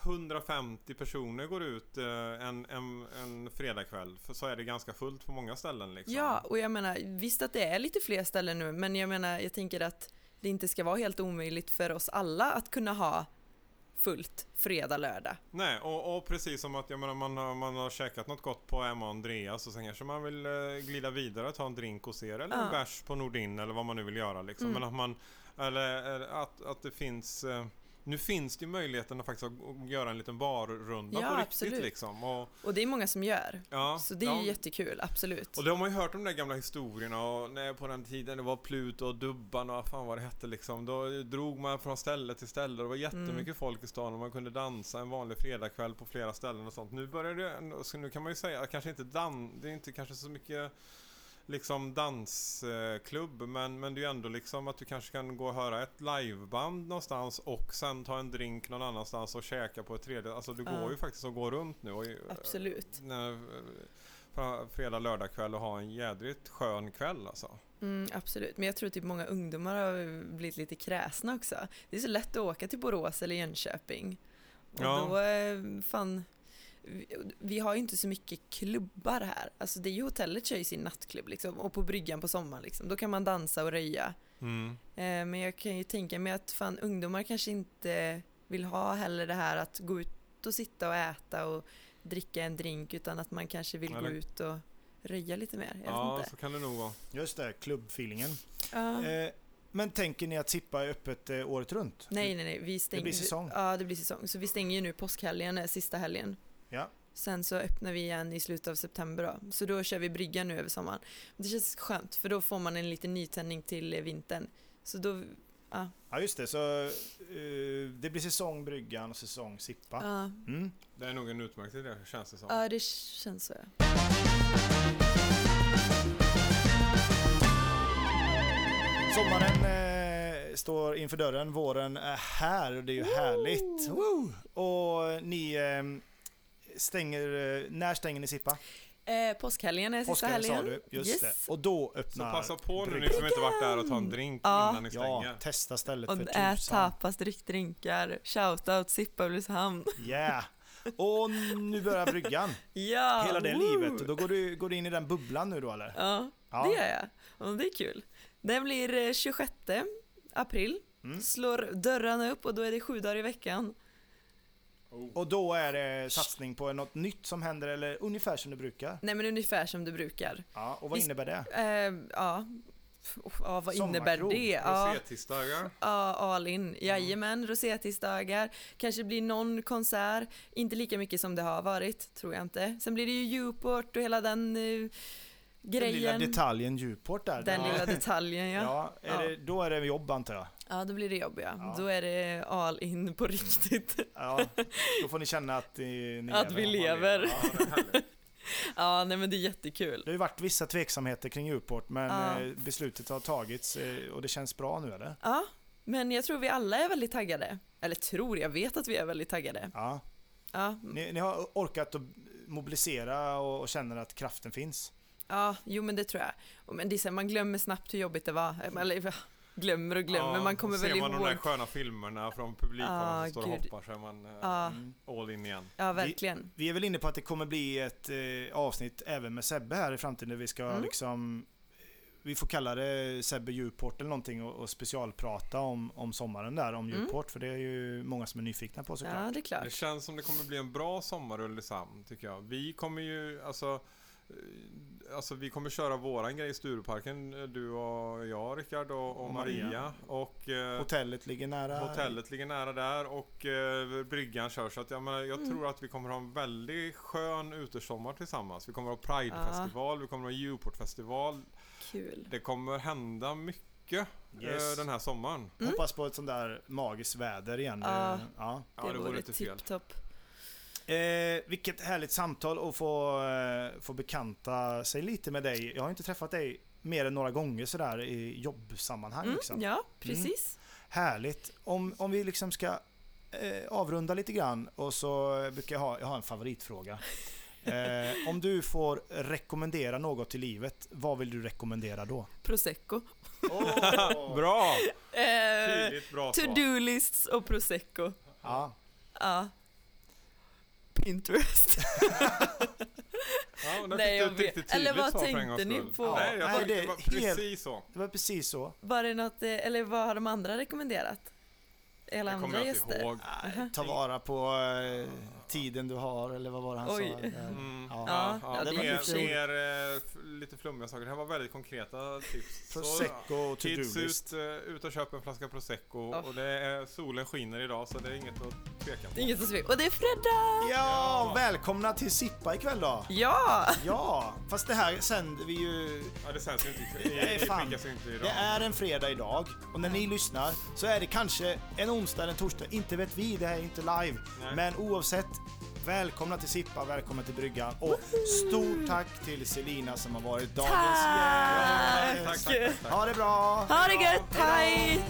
150 personer går ut eh, en, en, en fredagkväll. Så är det ganska fullt på många ställen. Liksom. Ja, och jag menar visst att det är lite fler ställen nu, men jag menar jag tänker att det inte ska vara helt omöjligt för oss alla att kunna ha fullt fredag, lördag. Nej, och, och precis som att jag menar, man, har, man har käkat något gott på Emma och Andreas och sen kanske man vill eh, glida vidare och ta en drink hos er eller Ja. en bärs på Nordin eller vad man nu vill göra liksom. Mm. Men att man, eller, eller att, att det finns eh, nu finns det ju möjligheten att faktiskt göra en liten barrunda Ja, på riktigt absolut. liksom. Och, Och det är många som gör. ja, Så det är ja, ju jättekul, absolut. Och det har man ju hört om de där gamla historierna och när på den tiden det var Pluto och Dubban och vad fan vad det hette liksom. Då drog man från ställe till ställe och det var jättemycket Mm. folk i stan och man kunde dansa en vanlig fredagkväll på flera ställen och sånt. Nu börjar det, så nu kan man ju säga, kanske inte dan, det är inte kanske så mycket liksom dansklubb men, men det är ju ändå liksom att du kanske kan gå och höra ett liveband någonstans och sen ta en drink någon annanstans och käka på ett tredje. Alltså det går ju faktiskt att gå runt nu och Absolut. när, eh, fredag, lördagkväll och ha en jädrigt skön kväll alltså. Mm, absolut, men jag tror typ många ungdomar har blivit lite kräsna också. Det är så lätt att åka till Borås eller Jönköping. Och Ja. då, eh, fan, vi, har ju inte så mycket klubbar här. Alltså det är ju hotellet kör ju sin nattklubb liksom, och på bryggan på sommaren liksom. Då kan man dansa och röja. Mm. Eh, men jag kan ju tänka mig att fan ungdomar kanske inte vill ha heller det här att gå ut och sitta och äta och dricka en drink utan att man kanske vill gå Eller- ut och röja lite mer. Jag Ja, vet inte. så kan det nog vara. Just det, klubbfeelingen. Ja. Eh, men tänker ni att Sippa är öppet eh, året runt? Nej, nej, nej. Vi stänger, blir säsong? Ja, det blir säsong. Så vi stänger ju nu påskhelgen, är sista helgen. Ja. Sen så öppnar vi igen i slutet av september då. Så då kör vi bryggan nu över sommaren. Det känns skönt för då får man en liten nytändning till vintern. Så då, ja. Ja, just det. Så eh, det blir säsong Bryggan och säsong Sippa. Ja, Mm. Det är nog en utmärkt idé känns det som. ja det känns så. Ja. Sommaren eh, står inför dörren, våren är här och det är ju härligt. Woo! Och ni eh, stänger, eh, när stänger ni Sippa? Eh, påskhelgen är sista Påskhelgen sa helgen. du, just yes. det. Och då Så öppnar passa på nu ni som inte varit där och ta en drink Ja. innan ni Ja, stänger. testa stället Och för ät tusan. tapas, drick drinkar, shoutout Sippa Ulricehamn. Yeah! Och nu börjar bryggan. Ja! Hela det woo! livet. Och då går du, går du in i den bubblan nu då eller? Ja, Ja. det gör jag. Och det är kul. Den blir eh, 26 april. Mm. Slår dörrarna upp och då är det sju dagar i veckan. Och då är det satsning på något nytt som händer eller ungefär som det brukar? Nej men ungefär som det brukar. Ja, och vad Vi- innebär det? Eh, ja. Ja, vad innebär det? Ja, Rosétisdagar. ja, all in. Jajamän, rosétisdagar. Kanske blir någon konsert. Inte lika mycket som det har varit, tror jag inte. Sen blir det ju Uport och hela den eh, Den grejen. lilla detaljen Djuport där. den ja. lilla detaljen ja. Ja, är Ja. Det, då är det jobb antar jag. Ja, då blir det jobb ja. Ja. Då är det all in på riktigt. Ja, då får ni känna att ni, ni Att vi lever. Ja, nej men det är jättekul. Det har ju varit vissa tveksamheter kring Djuport men eh, beslutet har tagits eh, och det känns bra nu eller? Ja, men jag tror vi alla är väldigt taggade. Eller tror, jag vet att vi är väldigt taggade. Ja. Ja, Ni, ni har orkat att mobilisera och, och känner att kraften finns. Ja jo men det tror jag. Men det är så här, man glömmer snabbt hur jobbigt det var. Eller glömmer och glömmer, Ja, man kommer ser väl man de ihåg. där sköna filmerna från publiken Ah, som står och gud. hoppar så är man Mm. all in igen. ja verkligen. Vi är väl inne på att det kommer bli ett eh, avsnitt även med Sebbe här i framtiden där vi ska Mm. liksom vi får kalla det Sebbe Djurport eller någonting och, och specialprata om, om sommaren där, om Mm. Djurport. För det är ju många som är nyfikna på såklart. Ja, det är Det klart. känns som det kommer bli en bra sommar i Ulricehamn tycker jag. Vi kommer ju, alltså, alltså vi kommer köra våran grej i Stureparken, eh, du och jag Rickard och, och Och Maria. Maria. Och eh, Hotellet ligger nära. hotellet ligger nära där och eh, bryggan kör. Så att jag, menar, jag Mm. tror att vi kommer ha en väldigt skön utesommar tillsammans. Vi kommer ha Pride-festival, vi kommer ha Djurportfestival. Kul. Det kommer hända mycket Yes. eh, den här sommaren. Mm. Hoppas på ett sånt där magiskt väder igen. Ja. Eh, ja. Ja, det det vore tipptopp. Eh, vilket härligt samtal att få, eh, få bekanta sig lite med dig. Jag har inte träffat dig mer än några gånger sådär i jobbsammanhang. Mm, Liksom. ja, precis. Härligt. Om, om vi liksom ska eh, avrunda lite grann och så brukar jag ha, jag har en favoritfråga. Eh, om du får rekommendera något i livet, vad vill du rekommendera då? Prosecco. Bra! Eh, Tydligt, bra. To-do-lists och prosecco. Ja. Ja. Pinterest. Ja, Nej, jag vet. Eller vad tänkte ni på? Nej, jag Nej, det det är var helt- precis så. Det var precis så. Var det något, eh, eller vad har de andra rekommenderat? Det andra kommer jag gäster? inte ihåg. Nej, ta vara på eh, tiden du har, eller vad var det han Oj. sa? Där. Mm. Ja. Ja, Ja, det var mer eh, lite flummiga saker. Det här var väldigt konkreta tips. Prosecco och Kids ut, eh, ut och köp en flaska prosecco Oh. och det är, solen skiner idag så det är inget att tveka på. Inget att sveka. Och det är fredag! Ja, välkomna till Sippa ikväll då. Ja! Ja, fast det här sänder vi ju... Ja, det sänds ju inte. i- Det fan. inte idag. Det är en fredag idag och när ni lyssnar så är det kanske en onsdag eller en torsdag, inte vet vi, det här är inte live. Nej. Men oavsett, välkomna till Sippa, välkomna till bryggan och stort tack till Selina som har varit dagens Tack! gäst. Tack, tack, tack, tack. Ha det bra! Ha det gött, hej!